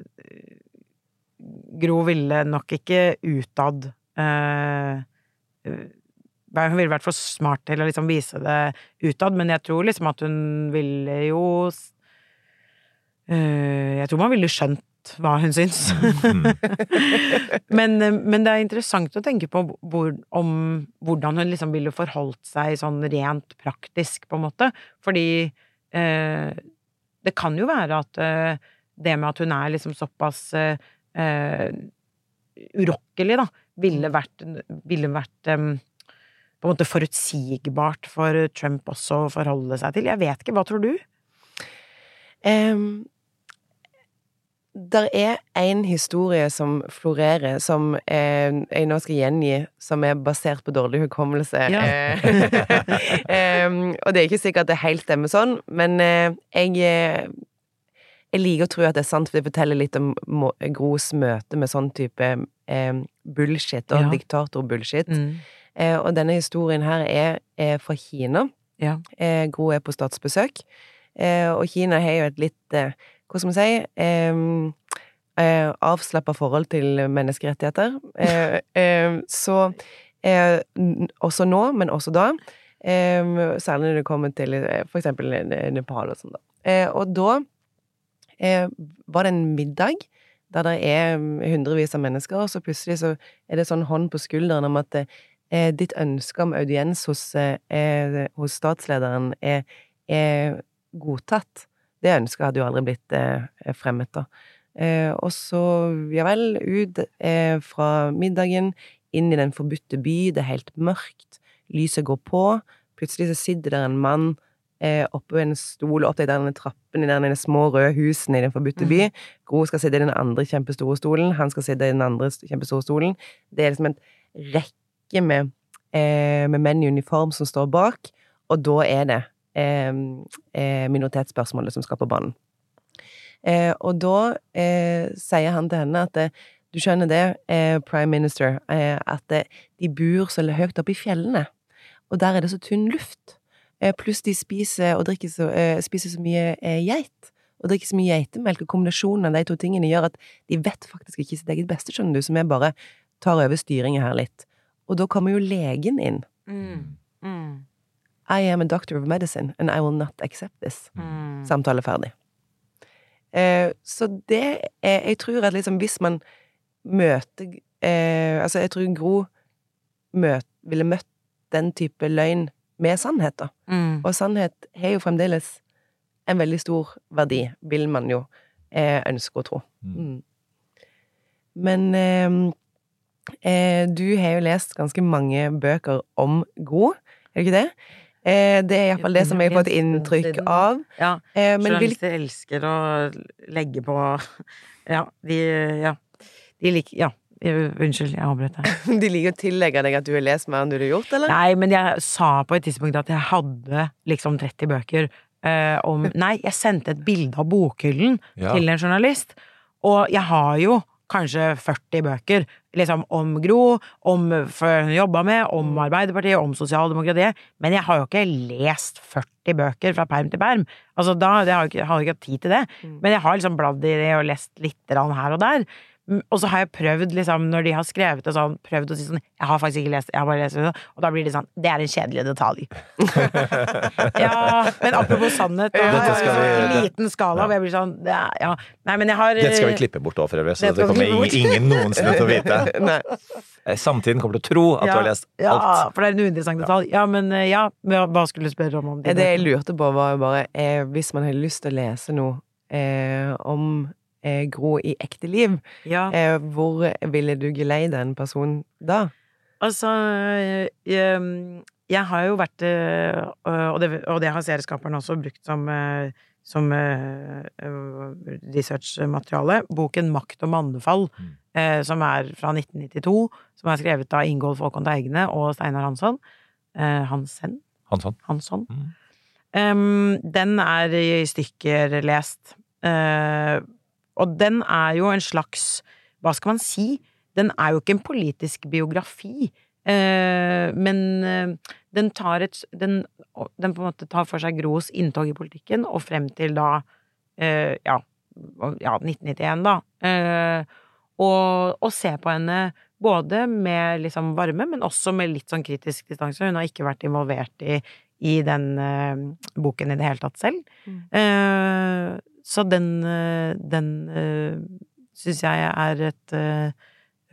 Gro ville nok ikke utad eh, Hun ville vært for smart til å liksom vise det utad, men jeg tror liksom at hun ville jo Jeg tror man ville skjønt hva hun syns. men, eh, men det er interessant å tenke på hvor, om hvordan hun liksom ville forholdt seg sånn rent praktisk, på en måte. Fordi eh, det kan jo være at eh, det med at hun er liksom såpass eh, eh, urokkelig, da, ville vært, ville vært um, på en måte forutsigbart for Trump også å forholde seg til. Jeg vet ikke, hva tror du? Um, der er en historie som florerer, som eh, jeg nå skal gjengi, som er basert på dårlig hukommelse. Ja. Eh, og det er ikke sikkert at det helt stemmer sånn, men eh, jeg eh, jeg liker å tro at det er sant, for det forteller litt om Gros møte med sånn type eh, bullshit, og Ja. diktator-bullshit. Mm. Eh, og denne historien her er, er fra Kina. Ja. Eh, Gro er på statsbesøk. Eh, og Kina har jo et litt, hva skal man si, eh, eh, avslappa forhold til menneskerettigheter. Eh, eh, så eh, også nå, men også da. Særlig når det kommer til eh, for eksempel Nepal og sånn, da. Eh, og da var det en middag der det er hundrevis av mennesker, og så plutselig så er det sånn hånd på skulderen om at ditt ønske om audiens hos, eh, hos statslederen er, er, godtatt. Det ønsket hadde jo aldri blitt eh, fremmet, da. Eh, og så, ja vel, ut eh, fra middagen, inn i den forbudte by, det er helt mørkt, lyset går på, plutselig så sitter der en mann eh, oppå en stol opp de der trappen i de små røde husene i Den forbudte by. Gro skal sitte i den andre kjempestore stolen, han skal sitte i den andre kjempestore stolen. Det er liksom en rekke med, eh, med menn i uniform som står bak, og da er det minoritetsspørsmålet som skal på banen. Eh, og da eh, sier han til henne at du skjønner det, prime minister, at de bor så høyt oppe i fjellene, og der er det så tynn luft. Eh, pluss de spiser og drikker så, eh, spiser så mye eh, geit. Og drikker så mye geitemelk, og kombinasjonen av de to tingene gjør at de vet faktisk ikke sitt eget beste, skjønner du, så vi bare tar over styringen her litt. Og da kommer jo legen inn. Mm. Mm. I am a doctor of medicine, and I will not accept this. Mm. Samtale ferdig. Eh, så det er Jeg tror at liksom hvis man møter eh, Altså, jeg tror Gro møt, ville møtt den type løgn med sannhet, da. Mm. Og sannhet har jo fremdeles en veldig stor verdi, vil man jo eh, ønske å tro. Mm. mm. Men eh, eh, du har jo lest ganske mange bøker om Gro, er det ikke det? Eh, det er iallfall det som jeg har fått inntrykk av. Ja. Eh, journalister elsker å legge på Ja, de Ja. De liker Ja. Unnskyld, jeg avbrøt deg. De liker å tillegge deg at du har lest mer enn du har gjort, eller? Nei, men jeg sa på et tidspunkt at jeg hadde liksom 30 bøker eh, om Nei, jeg sendte et bilde av bokhyllen ja. til en journalist, og jeg har jo kanskje 40 bøker liksom om Gro, om hun jobba med, om Arbeiderpartiet, om sosialdemokratiet, men jeg har jo ikke lest 40 bøker fra perm til perm. Altså, da, jeg har jeg ikke hatt tid til det. Mm. Men jeg har liksom bladd i det og lest litt her og der. Og så har jeg prøvd, liksom, når de har skrevet det sånn, prøvd å si sånn Jeg har faktisk ikke lest jeg har bare lest det, og da blir det sånn Det er en kjedelig detalj. ja, men apropos sannhet, da ja, ja, vi, en liten skala hvor jeg blir sånn ja. Nei, men jeg har Dette skal vi klippe bort òg, for øvrig, så det kommer ingen, ingen noensinne til å vite. Eh, samtiden kommer til å tro at ja, du har lest alt. Ja, for det er en uinteressant detalj. Ja, men eh, ja, hva skulle du spørre om? om det? Det jeg lurte på, var jo bare eh, Hvis man har lyst til å lese noe eh, om eh, Gro i ekte liv, ja. eh, hvor ville du geleide en person da? Altså jeg, jeg har jo vært eh, og det, og det har serieskaperen også brukt som, eh, som eh, researchmateriale. Boken 'Makt og mannefall', mm. som er fra 1992, som er skrevet av Ingolf Aakon Teigne og Steinar Hansson. Hansen? Hansson. Hansson. Mm. Um, den er i stykker lest. Uh, og den er jo en slags Hva skal man si? Den er jo ikke en politisk biografi, eh, men eh, den tar et den, den, på en måte tar for seg Gros inntog i politikken, og frem til da eh, ja, ja, 1991, da. Eh, og, og se på henne både med liksom varme, men også med litt sånn kritisk distanse. Hun har ikke vært involvert i, i den uh, boken i det hele tatt selv. Mm. Uh, så den, eh, den uh, syns jeg er et uh,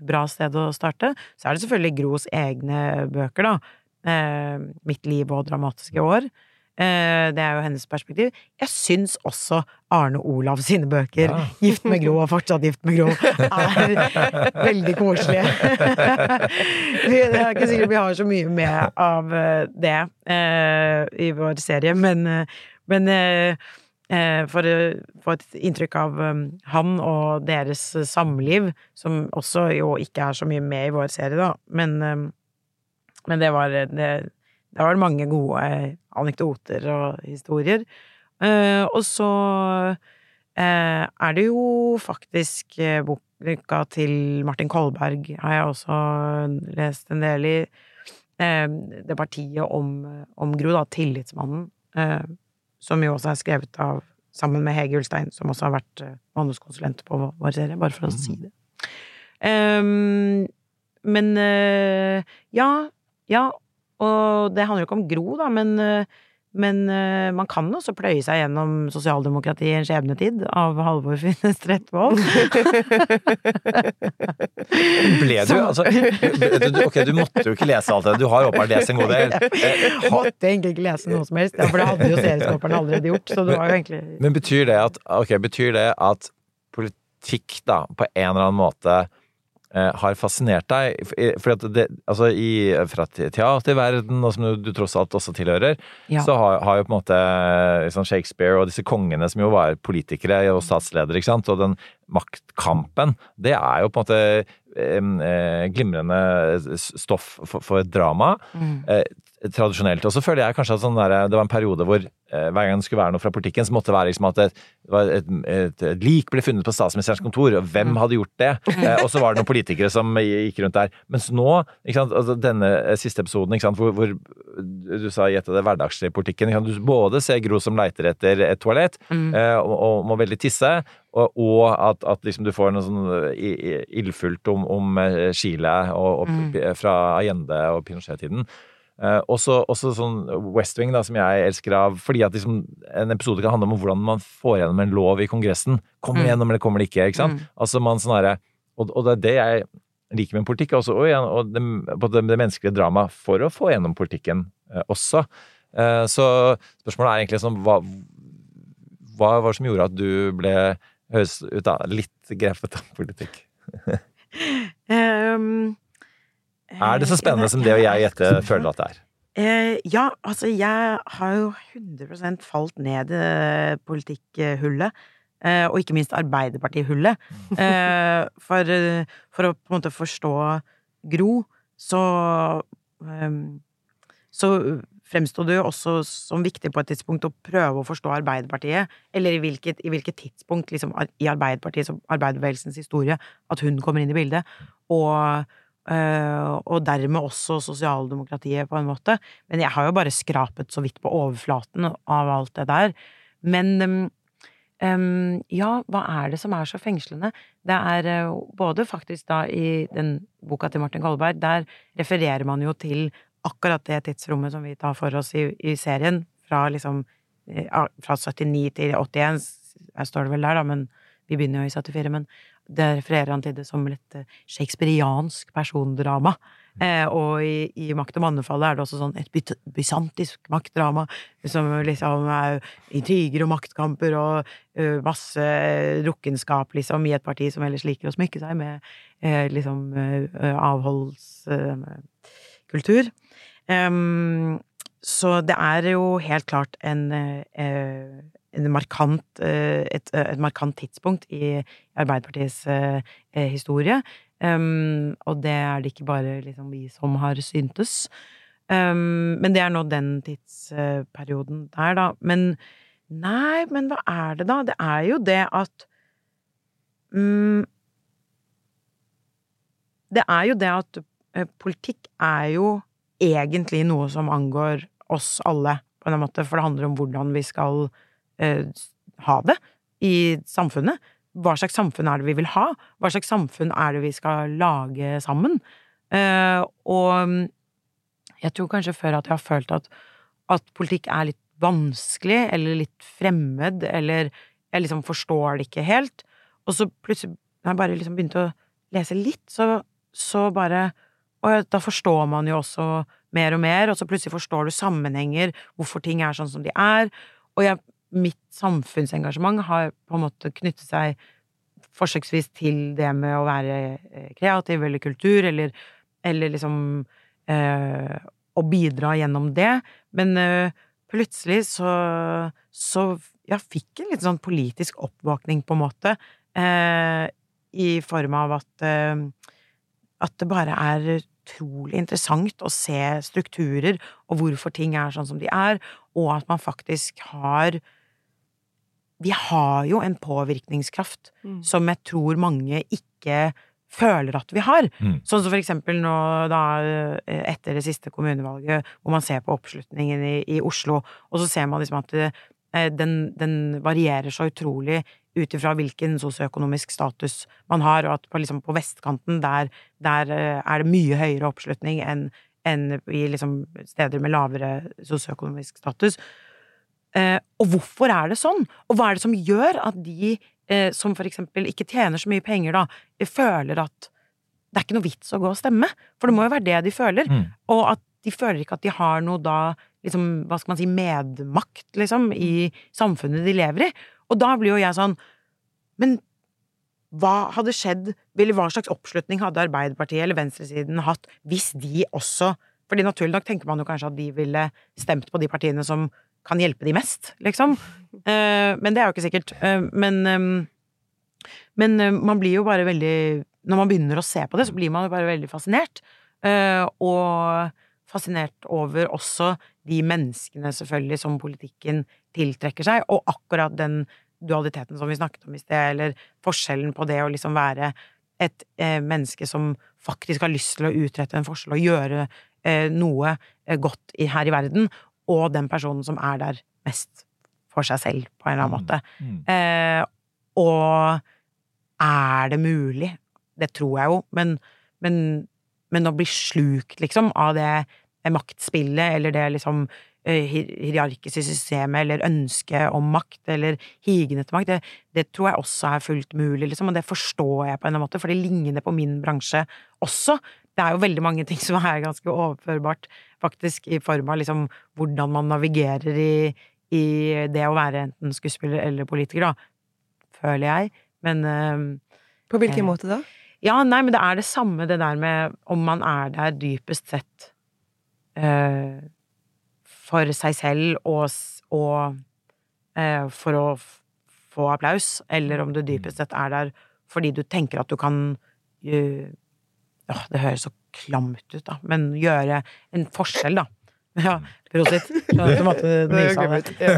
bra sted å starte. Så er det selvfølgelig Gros egne bøker, da. 'Mitt liv og dramatiske år'. det er jo hennes perspektiv. Jeg syns også Arne Olav sine bøker, ja. 'Gift med Gro' og 'Fortsatt gift med Gro', er veldig koselige. det er ikke sikkert vi har så mye med av det i vår serie, men, men Eh, for å få et inntrykk av um, han og deres samliv, som også jo ikke er så mye med i vår serie, da. Men, um, men det var det, det var mange gode anekdoter og historier. Eh, og så eh, er det jo faktisk boka til Martin Kolberg har jeg også lest en del i. Det partiet om, om Gro, da, Tillitsmannen som jo også er skrevet av sammen med Hege Ulstein, som også har vært uh, manuskonsulent på vår serie, bare for å si det. Um, men uh, ja, ja, og det handler jo ikke om Gro, da, men uh, Men uh, man kan også pløye seg gjennom sosialdemokratiet i en skjebnetid av Halvor Finnes Trettvoll. Ble du altså du, Ok, du måtte jo ikke lese alt det. Du har åpenbart lest en god del. Jeg måtte egentlig ikke lese noe som helst, ja, for det hadde jo serieskaperne allerede gjort. Så det var jo egentlig Men betyr det at okay, betyr det at politikk, da, på en eller annen måte har fascinert deg? For at det, altså i, fra te- teaterverden, og som du, du tross alt også tilhører, Ja. så har, har jo på en måte liksom Shakespeare og disse kongene som jo var politikere og statsledere, ikke sant, og den maktkampen, det er jo på en måte eh, eh, glimrende stoff for, for drama. Eh, tradisjonelt. Og så føler jeg kanskje at sånn der, det var en periode hvor eh, hver gang det skulle være noe fra politikken, så måtte det være liksom at det et, et, et lik ble funnet på statsministerens kontor, og hvem hadde gjort det? Eh, og så var det noen politikere som gikk rundt der. Mens nå, sant, altså denne eh, siste episoden, sant, hvor, hvor du sa i et av det hverdagslige politikken, ikke sant, du både ser Gro som leiter etter et toalett, eh, og, og må veldig tisse, og, og at, at liksom du får noe sånn eh, ildfullt om, om eh, Chile og, og p- fra Allende og Pinochet-tiden. Eh, også, også sånn West Wing, da, som jeg elsker av fordi at liksom, en episode kan handle om hvordan man får gjennom en lov i Kongressen. Kommer det Mm. gjennom, eller kommer det ikke? ikke sant? Mm. Altså man snarere, og, og det er det jeg liker med politikk, også, og, og det, på det, det menneskelige dramaet for å få gjennom politikken uh, også. Uh, så spørsmålet er egentlig sånn hva, hva var det som gjorde at du ble høres ut av litt grepet av politikk? Ehm, Er det så spennende som det og jeg gjette føler at det er? Eh, ja, altså jeg har jo 100% falt ned i eh, politikkhullet. Eh, og ikke minst Arbeiderparti-hullet. Eh, for, eh, for å på en måte forstå Gro, så ehm, Så fremsto det jo også som viktig på et tidspunkt å prøve å forstå Arbeiderpartiet. Eller i hvilket, i hvilket tidspunkt liksom, i Arbeiderpartiet, som arbeiderbevegelsens historie at hun kommer inn i bildet. Og Eh, og dermed også sosialdemokratiet, på en måte. Men jeg har jo bare skrapet så vidt på overflaten av alt det der. Men um, ja, hva er det som er så fengslende? Det er eh, både faktisk da i den boka til Martin Kolberg, der refererer man jo til akkurat det tidsrommet som vi tar for oss i, i serien, fra liksom eh, fra 79 til 81, står det vel der, da, men vi begynner jo i 74, men det refererer han til det som et eh, shakespeariansk persondrama. Eh, og i, i Makt og mannefallet er det også sånn et byt- bysantisk maktdrama, som liksom er intriger og maktkamper og uh, masse rukkenskap, liksom, i et parti som ellers liker å smykke seg med eh, liksom uh, avholdskultur. Um, så det er jo helt klart en, en markant, eh, et, et markant tidspunkt i Arbeiderpartiets eh, eh, historie. Um, og det er det ikke bare liksom vi som har syntes. Um, men det er nå den tidsperioden der, da. Men nei, men hva er det, da? Det er jo det at um, Det er jo det at uh, politikk er jo egentlig noe som angår oss alle, på en måte, for det handler om hvordan vi skal eh, ha det i samfunnet. Hva slags samfunn er det vi vil ha? Hva slags samfunn er det vi skal lage sammen? Eh, og jeg tror kanskje før at jeg har følt at, at politikk er litt vanskelig, eller litt fremmed, eller jeg liksom forstår det ikke helt. Og så plutselig, når jeg bare liksom begynte å lese litt, så, så bare Og da forstår man jo også mer og mer, og så plutselig forstår du sammenhenger, hvorfor ting er sånn som de er. Og jeg, mitt samfunnsengasjement har på en måte knyttet seg forsøksvis til det med å være eh, kreativ eller kultur, eller, eller liksom eh, Å bidra gjennom det. Men eh, plutselig så, så jeg fikk en litt sånn politisk oppvåkning, på en måte, eh, i form av at at det bare er utrolig interessant å se strukturer og hvorfor ting er sånn som de er, og at man faktisk har Vi har jo en påvirkningskraft Mm. som jeg tror mange ikke føler at vi har. Mm. Sånn som for eksempel nå da eh, etter det siste kommunevalget, hvor man ser på oppslutningen i, i Oslo, og så ser man liksom at det, eh, den, den varierer så utrolig ut ifra hvilken sosioøkonomisk status man har, og at på, liksom, på vestkanten der, der eh, er det mye høyere oppslutning enn enn i liksom steder med lavere sosioøkonomisk status. Eh, og hvorfor er det sånn? Og hva er det som gjør at de eh, som for eksempel ikke tjener så mye penger, da, føler at det er ikke noe vits å gå og stemme? For det må jo være det de føler. Mm. Og at de føler ikke at de har noe da liksom, hva skal man si, medmakt, liksom, i samfunnet de lever i. Og da blir jo jeg sånn Men hva hadde skjedd, eller hva slags oppslutning hadde Arbeiderpartiet eller venstresiden hatt hvis de også fordi naturlig nok tenker man jo kanskje at de ville stemt på de partiene som kan hjelpe de mest, liksom. Eh, men det er jo ikke sikkert. Eh, men, eh, men man blir jo bare veldig Når man begynner å se på det, så blir man jo bare veldig fascinert. Og fascinert over også de menneskene, selvfølgelig, som politikken tiltrekker seg, og akkurat den dualiteten som vi snakket om i sted, eller forskjellen på det å liksom være et eh, menneske som faktisk har lyst til å utrette en forskjell og gjøre eh, noe eh, godt i, her i verden, og den personen som er der mest for seg selv, på en eller annen måte. Mm. Eh, og er det mulig? Det tror jeg jo, men, men, men å bli slukt, liksom, av det maktspillet, eller det liksom eh, hierarkiske systemet, eller ønsket om makt, eller higen etter makt, det, det tror jeg også er fullt mulig, liksom, og det forstår jeg på en eller annen måte, for det ligner på min bransje også. Det er jo veldig mange ting som er ganske overførbart, faktisk, i form av liksom hvordan man navigerer i, i det å være enten skuespiller eller politiker, da, føler jeg. Men uh, På hvilken Eh, måte da? ja, nei, men det er det samme, det der med om man er der dypest sett uh, for seg selv og, og uh, for å få applaus, eller om du dypest sett er der fordi du tenker at du kan eh, Åh, det høres så klamt ut, da, men gjøre en forskjell, da. Ja, prosit. Skjønner at du måtte nyse av det.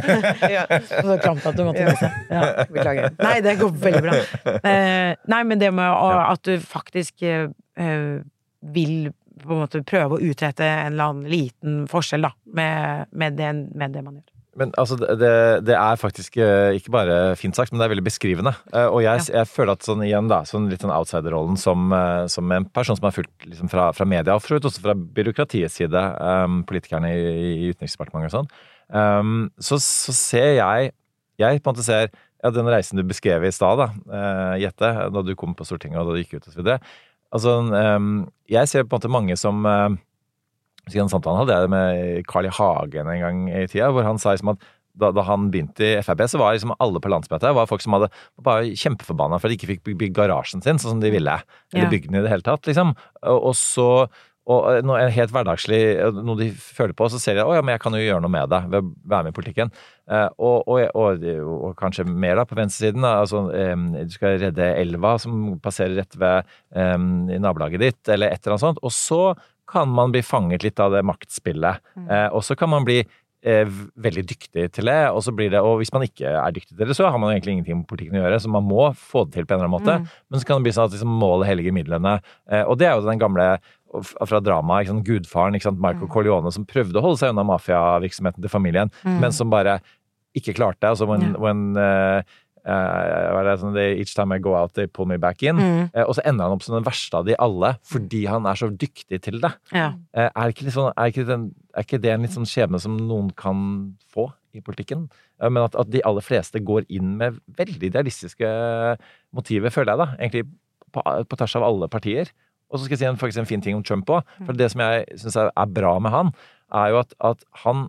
Ja. Så klamt at du måtte nyse. Ja. Beklager. Nei, det går veldig bra. Eh, nei, men det med at du faktisk eh, eh, vil på en måte prøve å utrette en eller annen liten forskjell, da, med, med, det, med det man gjør. Men altså, det, det- er faktisk eh, ikke bare fint sagt, men det er veldig beskrivende. Eh, Og jeg, jeg føler at sånn igjen, da, sånn litt sånn outsider-rollen som, eh, som en person som har fulgt liksom fra, fra media, og for så også fra byråkratiets side, um, politikerne i, i Utenriksdepartementet og sånn, um, så, så ser jeg Jeg på en måte ser ja, den reisen du beskrev i stad, da, uh, Jette, da du kom på Stortinget og da du gikk ut og så videre. Altså, um, jeg ser på en måte mange som eh, så Den samtalen hadde jeg med Carl I. Hagen en gang i tida, hvor han sa liksom at da, da han begynte i Frp, så var liksom alle på landsmøtet var folk som hadde var bare kjempeforbanna for at de ikke fikk bygge garasjen sin sånn som de ville. Eller Ja. bygge den i det hele tatt, liksom. Og, og så og noe helt hverdagslig, noe de føler på, så ser de å ja, men jeg kan jo gjøre noe med det ved å være med i politikken. Eh, og, og, og, og kanskje mer da på venstresiden. Altså, du skal redde elva som passerer rett ved eh, i nabolaget ditt, eller et eller annet sånt. Og så kan man bli fanget litt av det maktspillet. Eh, og så kan man bli eh, veldig dyktig til det, og så blir det Og hvis man ikke er dyktig til det, så har man egentlig ingenting med politikken å gjøre, så man må få det til på en eller annen måte. Men så kan det bli sånn at liksom, målet helliger midlene. Eh, og det er jo den gamle fra dramaet, sant, gudfaren, ikke sant, Michael Corleone, som prøvde å holde seg unna mafiavirksomheten til familien, men som bare ikke klarte. det. Altså when, yeah. when eh, det, sånn, they, Each time I go out, they pull me back in. Mm. Uh, og så ender han opp som den verste av de alle, fordi han er så dyktig til det. Ja. Uh, er, ikke sånn, er, ikke den, er ikke det en litt sånn skjebne som noen kan få i politikken? Men at, at de aller fleste går inn med veldig idealistiske motiver, føler jeg da. Egentlig på, på tvers av alle partier. Og så skal jeg si en, faktisk en fin ting om Trump òg. For det som jeg syns er, er bra med han, er jo at, at han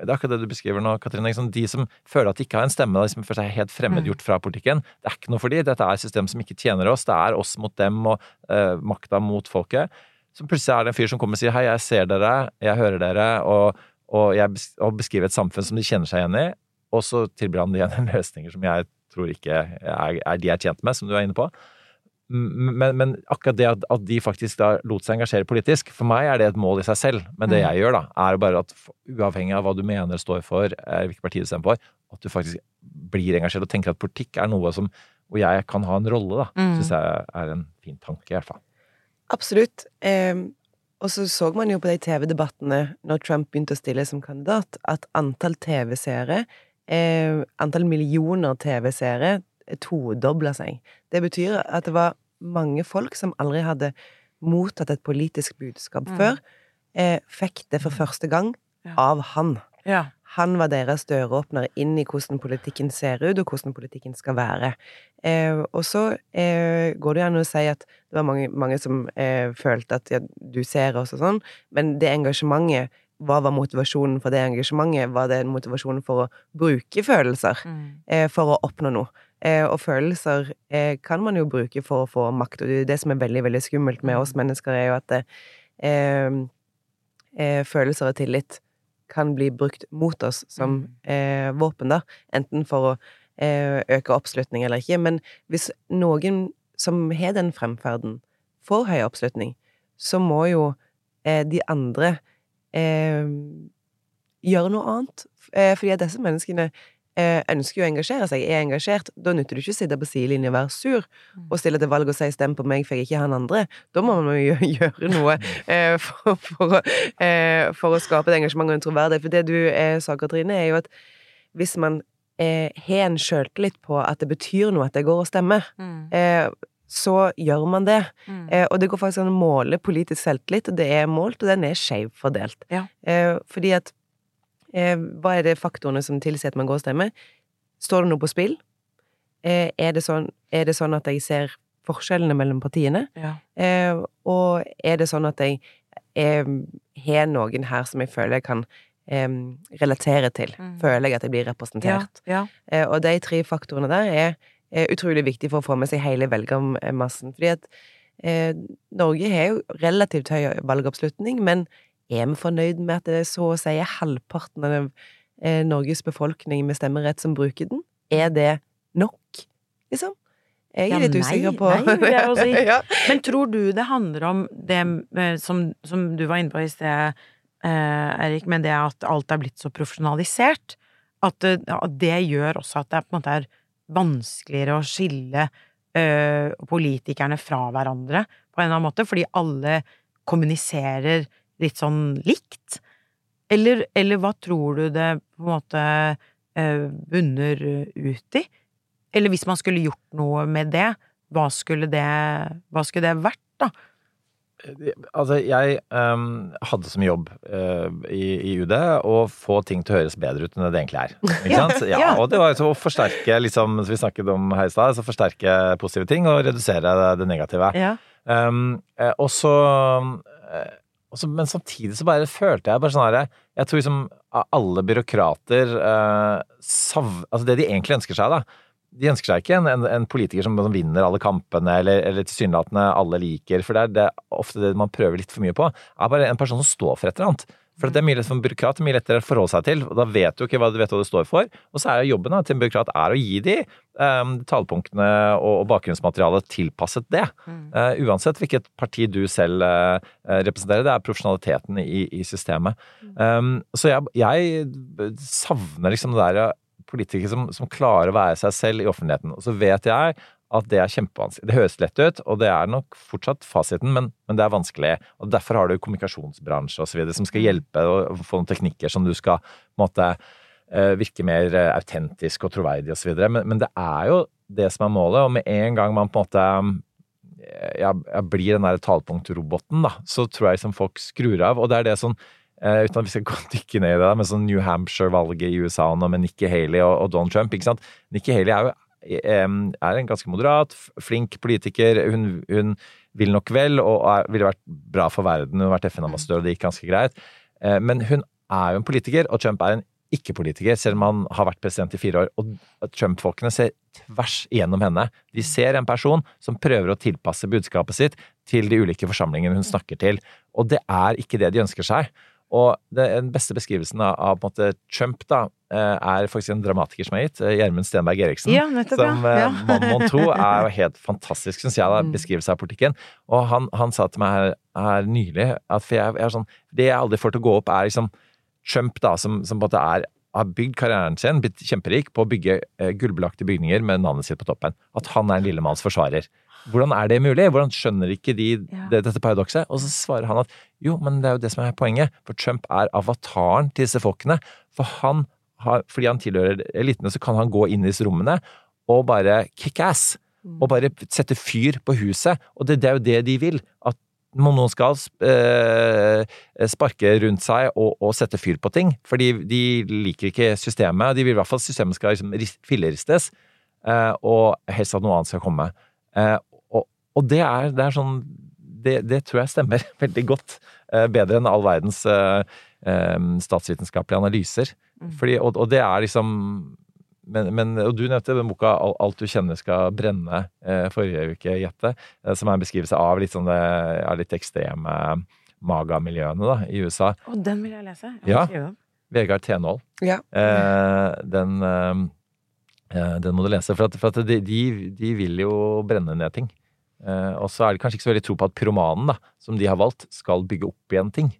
det er akkurat det du beskriver nå, Katrine. De som føler at de ikke har en stemme, de som føler seg helt fremmedgjort fra politikken. Det er ikke noe for de. Dette er et system som ikke tjener oss. Det er oss mot dem og uh, makta mot folket. Så plutselig er det en fyr som kommer og sier hei, jeg ser dere, jeg hører dere, og, og, jeg og beskriver et samfunn som de kjenner seg igjen i. Og så tilbyr han igjen løsninger som jeg tror ikke er, er de er tjent med, som du er inne på. Men, men akkurat det at, at de faktisk lot seg engasjere politisk, for meg er det et mål i seg selv. Men det jeg gjør, da, er bare at uavhengig av hva du mener står for, eh, hvilket parti du stemmer for, at du faktisk blir engasjert og tenker at politikk er noe som hvor jeg kan ha en rolle, da. Mm. Syns jeg er en fin tanke, i hvert fall. Absolutt. Eh, og så så man jo på de TV-debattene når Trump begynte å stille som kandidat, at antall TV-seere, eh, antall millioner TV-seere, todobla seg. Det betyr at det var mange folk som aldri hadde mottatt et politisk budskap før, eh, fikk det for første gang Ja. av han. Ja. Han var deres døråpner inn i hvordan politikken ser ut, og hvordan politikken skal være. Eh, og så eh, går det an å si at det var mange, mange som eh, følte at ja, du ser oss og sånn, men det engasjementet hva var motivasjonen for det engasjementet? Var det en motivasjon for å bruke følelser Mm. eh, for å oppnå noe? Eh, og følelser eh, kan man jo bruke for å få makt, og det, som er veldig, veldig skummelt med oss mennesker, er jo at det, eh, eh, følelser og tillit kan bli brukt mot oss som eh, våpen, da. Enten for å øke oppslutning eller ikke. Men hvis noen som har den fremferden, får høy oppslutning, så må jo eh, de andre eh, gjøre noe annet. Eh, fordi at disse menneskene ønsker jo å engasjere seg, er engasjert. Da nytter det ikke å sitte på sidelinjen og være sur og stille til valg og si 'stem på meg, for jeg er ikke han andre'. Da må man jo gjøre noe eh, for, for, å, eh, for å skape et engasjement og en troverdighet. For det du eh, sa, Katrine, er jo at hvis man eh, har en sjøltillit på at det betyr noe at det går å stemme, Mm. eh, så gjør man det. Mm. Eh, og det går faktisk an å måle politisk selvtillit, og det er målt, og den er skjevfordelt. Ja. Eh, fordi at eh, Hva er det faktorene som tilsier at man går og stemmer? Står det noe på spill? Eh, er, det sånn, er det sånn at jeg ser forskjellene mellom partiene? Ja. Eh, og er det sånn at jeg eh, har noen her som jeg føler jeg kan eh, relatere til? Mm. Føler jeg at jeg blir representert? Ja. ja. og de tre faktorene der er eh, utrolig viktig for å få med seg hele velgermassen. Fordi at eh, Norge har jo relativt høy valgoppslutning, men er vi fornøyd med at det er så å si er halvparten av eh, Norges befolkning med stemmerett som bruker den? Er det nok, liksom? Jeg er Ja, litt usikker på nei, vil jeg jo si. ja. Men tror du det handler om det eh, som, som du var inne på i sted, eh, Erik, med det at alt er blitt så profesjonalisert? At det, at det gjør også at det på en måte er vanskeligere å skille eh, politikerne fra hverandre på en eller annen måte, fordi alle kommuniserer litt sånn likt? Eller, eller hva tror du det på en måte eh, bunner ut i? Eller hvis man skulle gjort noe med det, hva skulle det, hva skulle det vært, da? Altså, jeg um, hadde som jobb uh, i, i UD å få ting til å høres bedre ut enn det det egentlig er. Ikke sant? Ja, og det var så å forsterke, liksom, som vi snakket om her i stad, så forsterke positive ting og redusere det, det negative. Ja. Um, eh, og så eh, og så- Men samtidig så bare følte jeg bare sånn her Jeg tror liksom alle byråkrater eh, sav, Altså det de egentlig ønsker seg, da. De ønsker seg ikke en, en, en politiker som, som vinner alle kampene, eller, eller tilsynelatende alle liker. For det er det, ofte det man prøver litt for mye på. Er bare en person som står for et eller annet. For det er mye, lettere for en byråkrat mye lettere å forholde seg til. og Da vet du ikke hva du vet hva det står for. Og så er jo jobben da, til en byråkrat er å gi de um, talepunktene og, og bakgrunnsmaterialet tilpasset det. Eh, uansett hvilket parti du selv uh, representerer. Det er profesjonaliteten i, i systemet. Um, så jeg, jeg savner liksom det der politikere som, som klarer å være seg selv i offentligheten. Og så vet jeg at det er kjempevanskelig. Det høres lett ut, og det er nok fortsatt fasiten, men, men det er vanskelig. Og Derfor har du kommunikasjonsbransje osv. som skal hjelpe og få noen teknikker som du skal måte eh, virke mer eh, autentisk og troverdig osv. Men, men det er jo det som er målet, og med en gang man på en måte jeg, jeg blir den der talepunktroboten, da, så tror jeg liksom folk skrur av. Og det er det sånn eh, uten at vi skal gå dykke ned i det, med sånn New Hampshire-valget i USA nå med Nikki Haley og, og Donald Trump. ikke sant? Nikki Haley er jo er en ganske moderat, flink politiker. Hun, hun vil nok vel, og er, ville vært bra for verden. Hun har vært FN-ambassadør, og det gikk ganske greit. Eh, Men hun er jo en politiker, og Trump er en ikke-politiker, selv om han har vært president i fire år. Og Trump-folkene ser tvers igjennom henne. De ser en person som prøver å tilpasse budskapet sitt til de ulike forsamlingene hun snakker til. Og det er ikke det de ønsker seg. Og den beste beskrivelsen av, måte Trump da, eh, er faktisk en dramatiker som er gitt, eh, Gjermund Stenberg Eriksen. Ja, nettopp, som ja. Ja. mann må tro er jo helt fantastisk, syns jeg, da, Mm. beskrivelse av politikken. Og han, han sa til meg her, her nylig at for jeg, jeg er sånn, det jeg aldri får til å gå opp, er liksom Trump, da, som, som på en måte er har bygd karrieren sin, blitt kjemperik på å bygge eh, gullbelagte bygninger med navnet sitt på toppen. At han er en lillemanns forsvarer. Hvordan er det mulig? Hvordan skjønner ikke de det, dette paradokset? Og så svarer han at jo, men det er jo det som er poenget. For Trump er avataren til disse folkene. For han har, fordi han tilhører elitene, så kan han gå inn i disse rommene og bare kick ass. Og bare sette fyr på huset. Og det, det er jo det de vil. At noen skal eh, sparke rundt seg og, og, sette fyr på ting. Fordi de liker ikke systemet. De vil i hvert fall at systemet skal liksom filleristes, eh, og helst at noe annet skal komme. Eh, og, og det, er, det, er, sånn det, det, tror jeg stemmer veldig godt. Eh, bedre enn all verdens eh, eh, statsvitenskapelige analyser. Mm. Fordi, og, og det er liksom men, men, og du nevnte den boka 'Alt du kjenner skal brenne' eh, forrige uke, Jette. Eh, som er en beskrivelse av litt sånne ja, litt ekstreme magamiljøene da, i USA. Å, den vil jeg lese. Jeg ja. Vegard Tenål. Ja. Eh, den, eh, den må du lese. For, at, for at de, de, vil jo brenne ned ting. Eh, og så er det kanskje ikke så veldig tro på at pyromanen, da, som de har valgt, skal bygge opp igjen ting.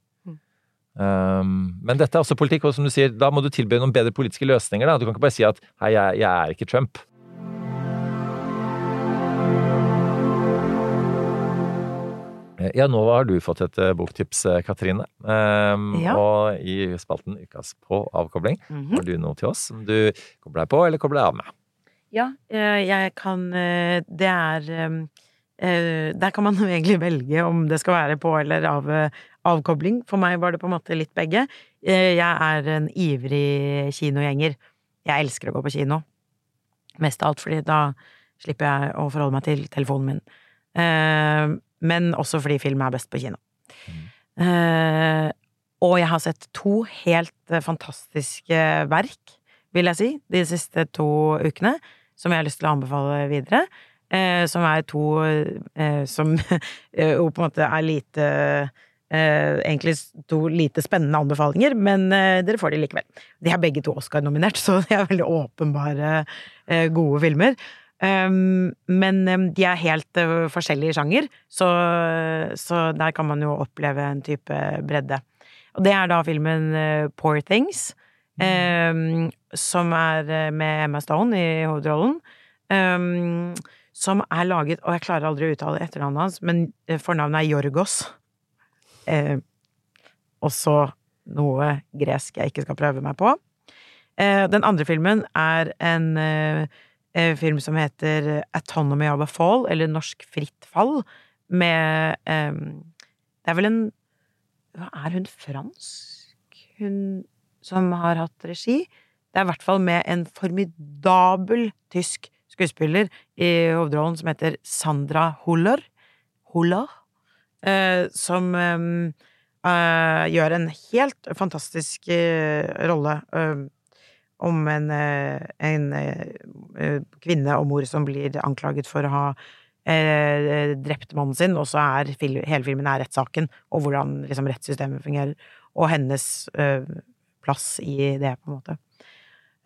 Um, men dette er også politikk, og som du sier, da må du tilby noen bedre politiske løsninger. Da. Du kan ikke bare si at 'hei, jeg, jeg er ikke Trump'. Eh, ja, nå har du fått et uh, boktips, eh, Katrine. Um, ja. Og i spalten Ukas på avkobling mm -hmm. har du noe til oss som du kobler deg på eller kobler deg av med. Ja, jeg kan Det er um, Der kan man jo egentlig velge om det skal være på eller av avkobling. For meg var det på en måte litt begge. Eh, jeg er en ivrig kinogjenger. Jeg elsker å gå på kino. Mest av alt fordi da slipper jeg å forholde meg til telefonen min. Eh, men også fordi film er best på kino. Mm. Og jeg har sett to helt fantastiske verk, vil jeg si, de siste to ukene, som jeg har lyst til å anbefale videre. Som er to som jo på en måte er lite Eh, egentlig to lite spennende anbefalinger, men eh, dere får de likevel. De er begge to Oscar-nominert, så de er veldig åpenbare eh, gode filmer. Um, men um, de er helt forskjellige sjanger, så, så, der kan man jo oppleve en type bredde. Og det er da filmen Poor Things, um, som er med Emma Stone i hovedrollen. Som er laget Og jeg klarer aldri å uttale etternavnet hans, men fornavnet er Jorgos. Eh, også noe gresk jeg ikke skal prøve meg på. Eh, den andre filmen er en eh, film som heter Autonomy of a Fall, eller Norsk fritt fall, med eh, Det er vel en Hva er hun fransk? Hun som har hatt regi? Det er i hvert fall med en formidabel tysk skuespiller i hovedrollen som heter Sandra Huller. Holler eh, som eh, gjør en helt fantastisk eh, rolle eh, om en, en kvinne og mor som blir anklaget for å ha drept mannen sin, og så er hele filmen er rettssaken, og hvordan liksom, rettssystemet fungerer, og hennes plass i det, på en måte.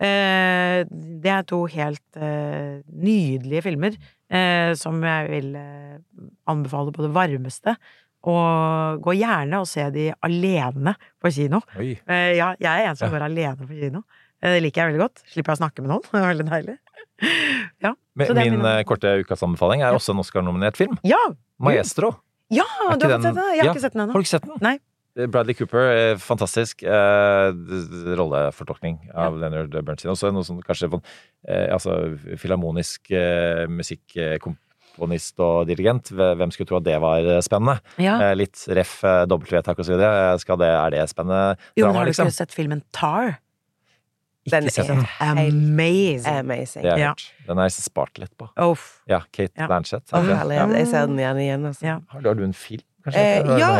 Det er to helt nydelige filmer eh, som jeg vil eh, anbefale på det varmeste. Og gå gjerne og se de alene på kino. Eh, ja, jeg er en som ja. går alene på kino. Eh, det liker jeg veldig godt. Slipper jeg å snakke med noen. Det er veldig deilig. ja, min, min eh, korte ukas anbefaling er også en Oscar-nominert film. Ja! 'Maestro'. Ja, du har fått sett den? Jeg har ikke sett den ennå. Har du ikke sett den? Nei. Bradley Cooper, fantastisk eh, rollefortolkning av ja. Leonard Bernstein. Også noe sånn kanskje eh, altså, filharmonisk eh, musikkomponist og dirigent. Hvem skulle tro at det var spennende? Ja. Eh, litt ref, eh, dobbeltvedtak osv. Er det spennende? Jo, men har du liksom? ikke sett filmen Tar? Den er amazing. amazing. Ja. Den er jeg spart litt på. Oh. Ja, Kate ja. Blanchett. Oh, jeg ser den gjerne igjen. Altså. Ja. Har, du, har, du, en film? Kanskje? Eh, ja,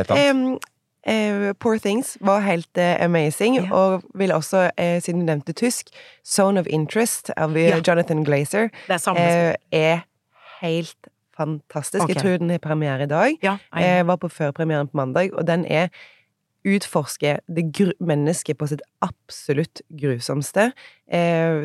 Uh, Poor Things var helt eh, amazing, ja. og vil også, eh, siden du nevnte tysk, Zone of Interest av ja. Jonathan Glazer er, er, helt fantastisk. Okay. Jeg tror den har premiere i dag. Ja, jeg var på førpremieren på mandag, og den er utforsker det mennesket på sitt absolutt grusomste,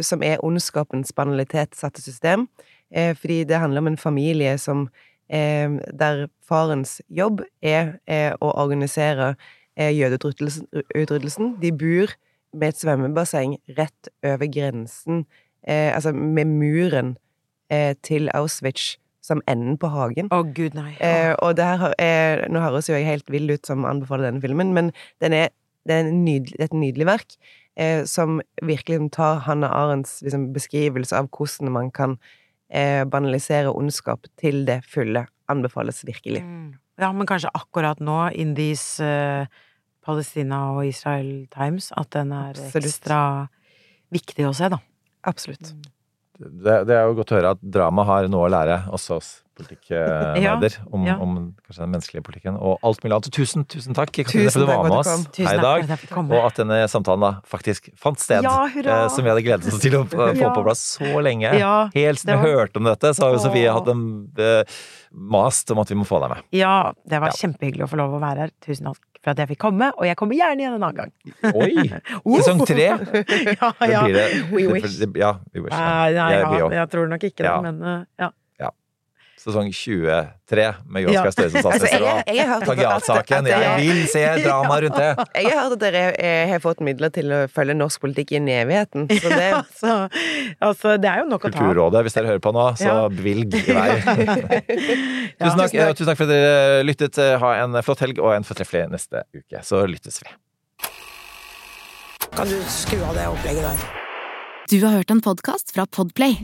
som er ondskapens banalitet satt i system. fordi det handler om en familie som eh, der farens jobb er, er å organisere eh, jødeutryddelsen. De bor med et svømmebasseng rett over grensen, eh, altså med muren eh, til Auschwitz som enden på hagen. Å, oh, gud, nei. Oh. og det her, eh, nå høres jo jeg helt vill ut som anbefaler denne filmen, men den er, det er nydelig, et nydelig verk. Eh, som virkelig tar Hanna Arendts liksom, beskrivelse av hvordan man kan eh, banalisere ondskap til det fulle. Anbefales virkelig. Mm. ja, men kanskje akkurat nå, in these eh, Palestina og Israel Times, at den er Absolutt. ekstra viktig å se, da. Absolutt. Det, det er jo godt å høre at drama har noe å lære også oss politikknerder om, ja. om kanskje den menneskelige politikken og alt mulig annet. Så tusen, tusen takk Katrine, for at du var med oss her i dag. Og at denne samtalen da faktisk fant sted. Ja, eh, som vi hadde gledet oss til å få Ja. på plass så lenge. Ja, Helt siden det vi var- hørte om dette, så har jo Sofie hatt en eh, mast om at vi må få deg med. Ja, det var Ja. kjempehyggelig å få lov å være her. Tusen takk for at jeg fikk komme, og jeg kommer gjerne igjen en annen gang. Oi! Sesong tre! ja, ja. det. We wish. Ja, we wish. Nei, nei, Jeg- ja, jeg tror nok ikke det, Ja. men uh, ja. Sesong 23 med Ja. Gahr Støre som statsminister plagiatsaken. at- at- Jeg vil se drama rundt det! Jeg har hørt at dere eh, har fått midler til å følge norsk politikk inn i evigheten. Så det altså, altså, det er jo nok å ta. Kulturrådet, hvis dere hører på nå, så Ja. bevilg i vei. Ja. Tusen takk, eh, tusen takk for at dere lyttet. Ha en flott helg og en fortreffelig neste uke. Så lyttes vi. Kan du skru av det opplegget der? Du har hørt en podkast fra Podplay.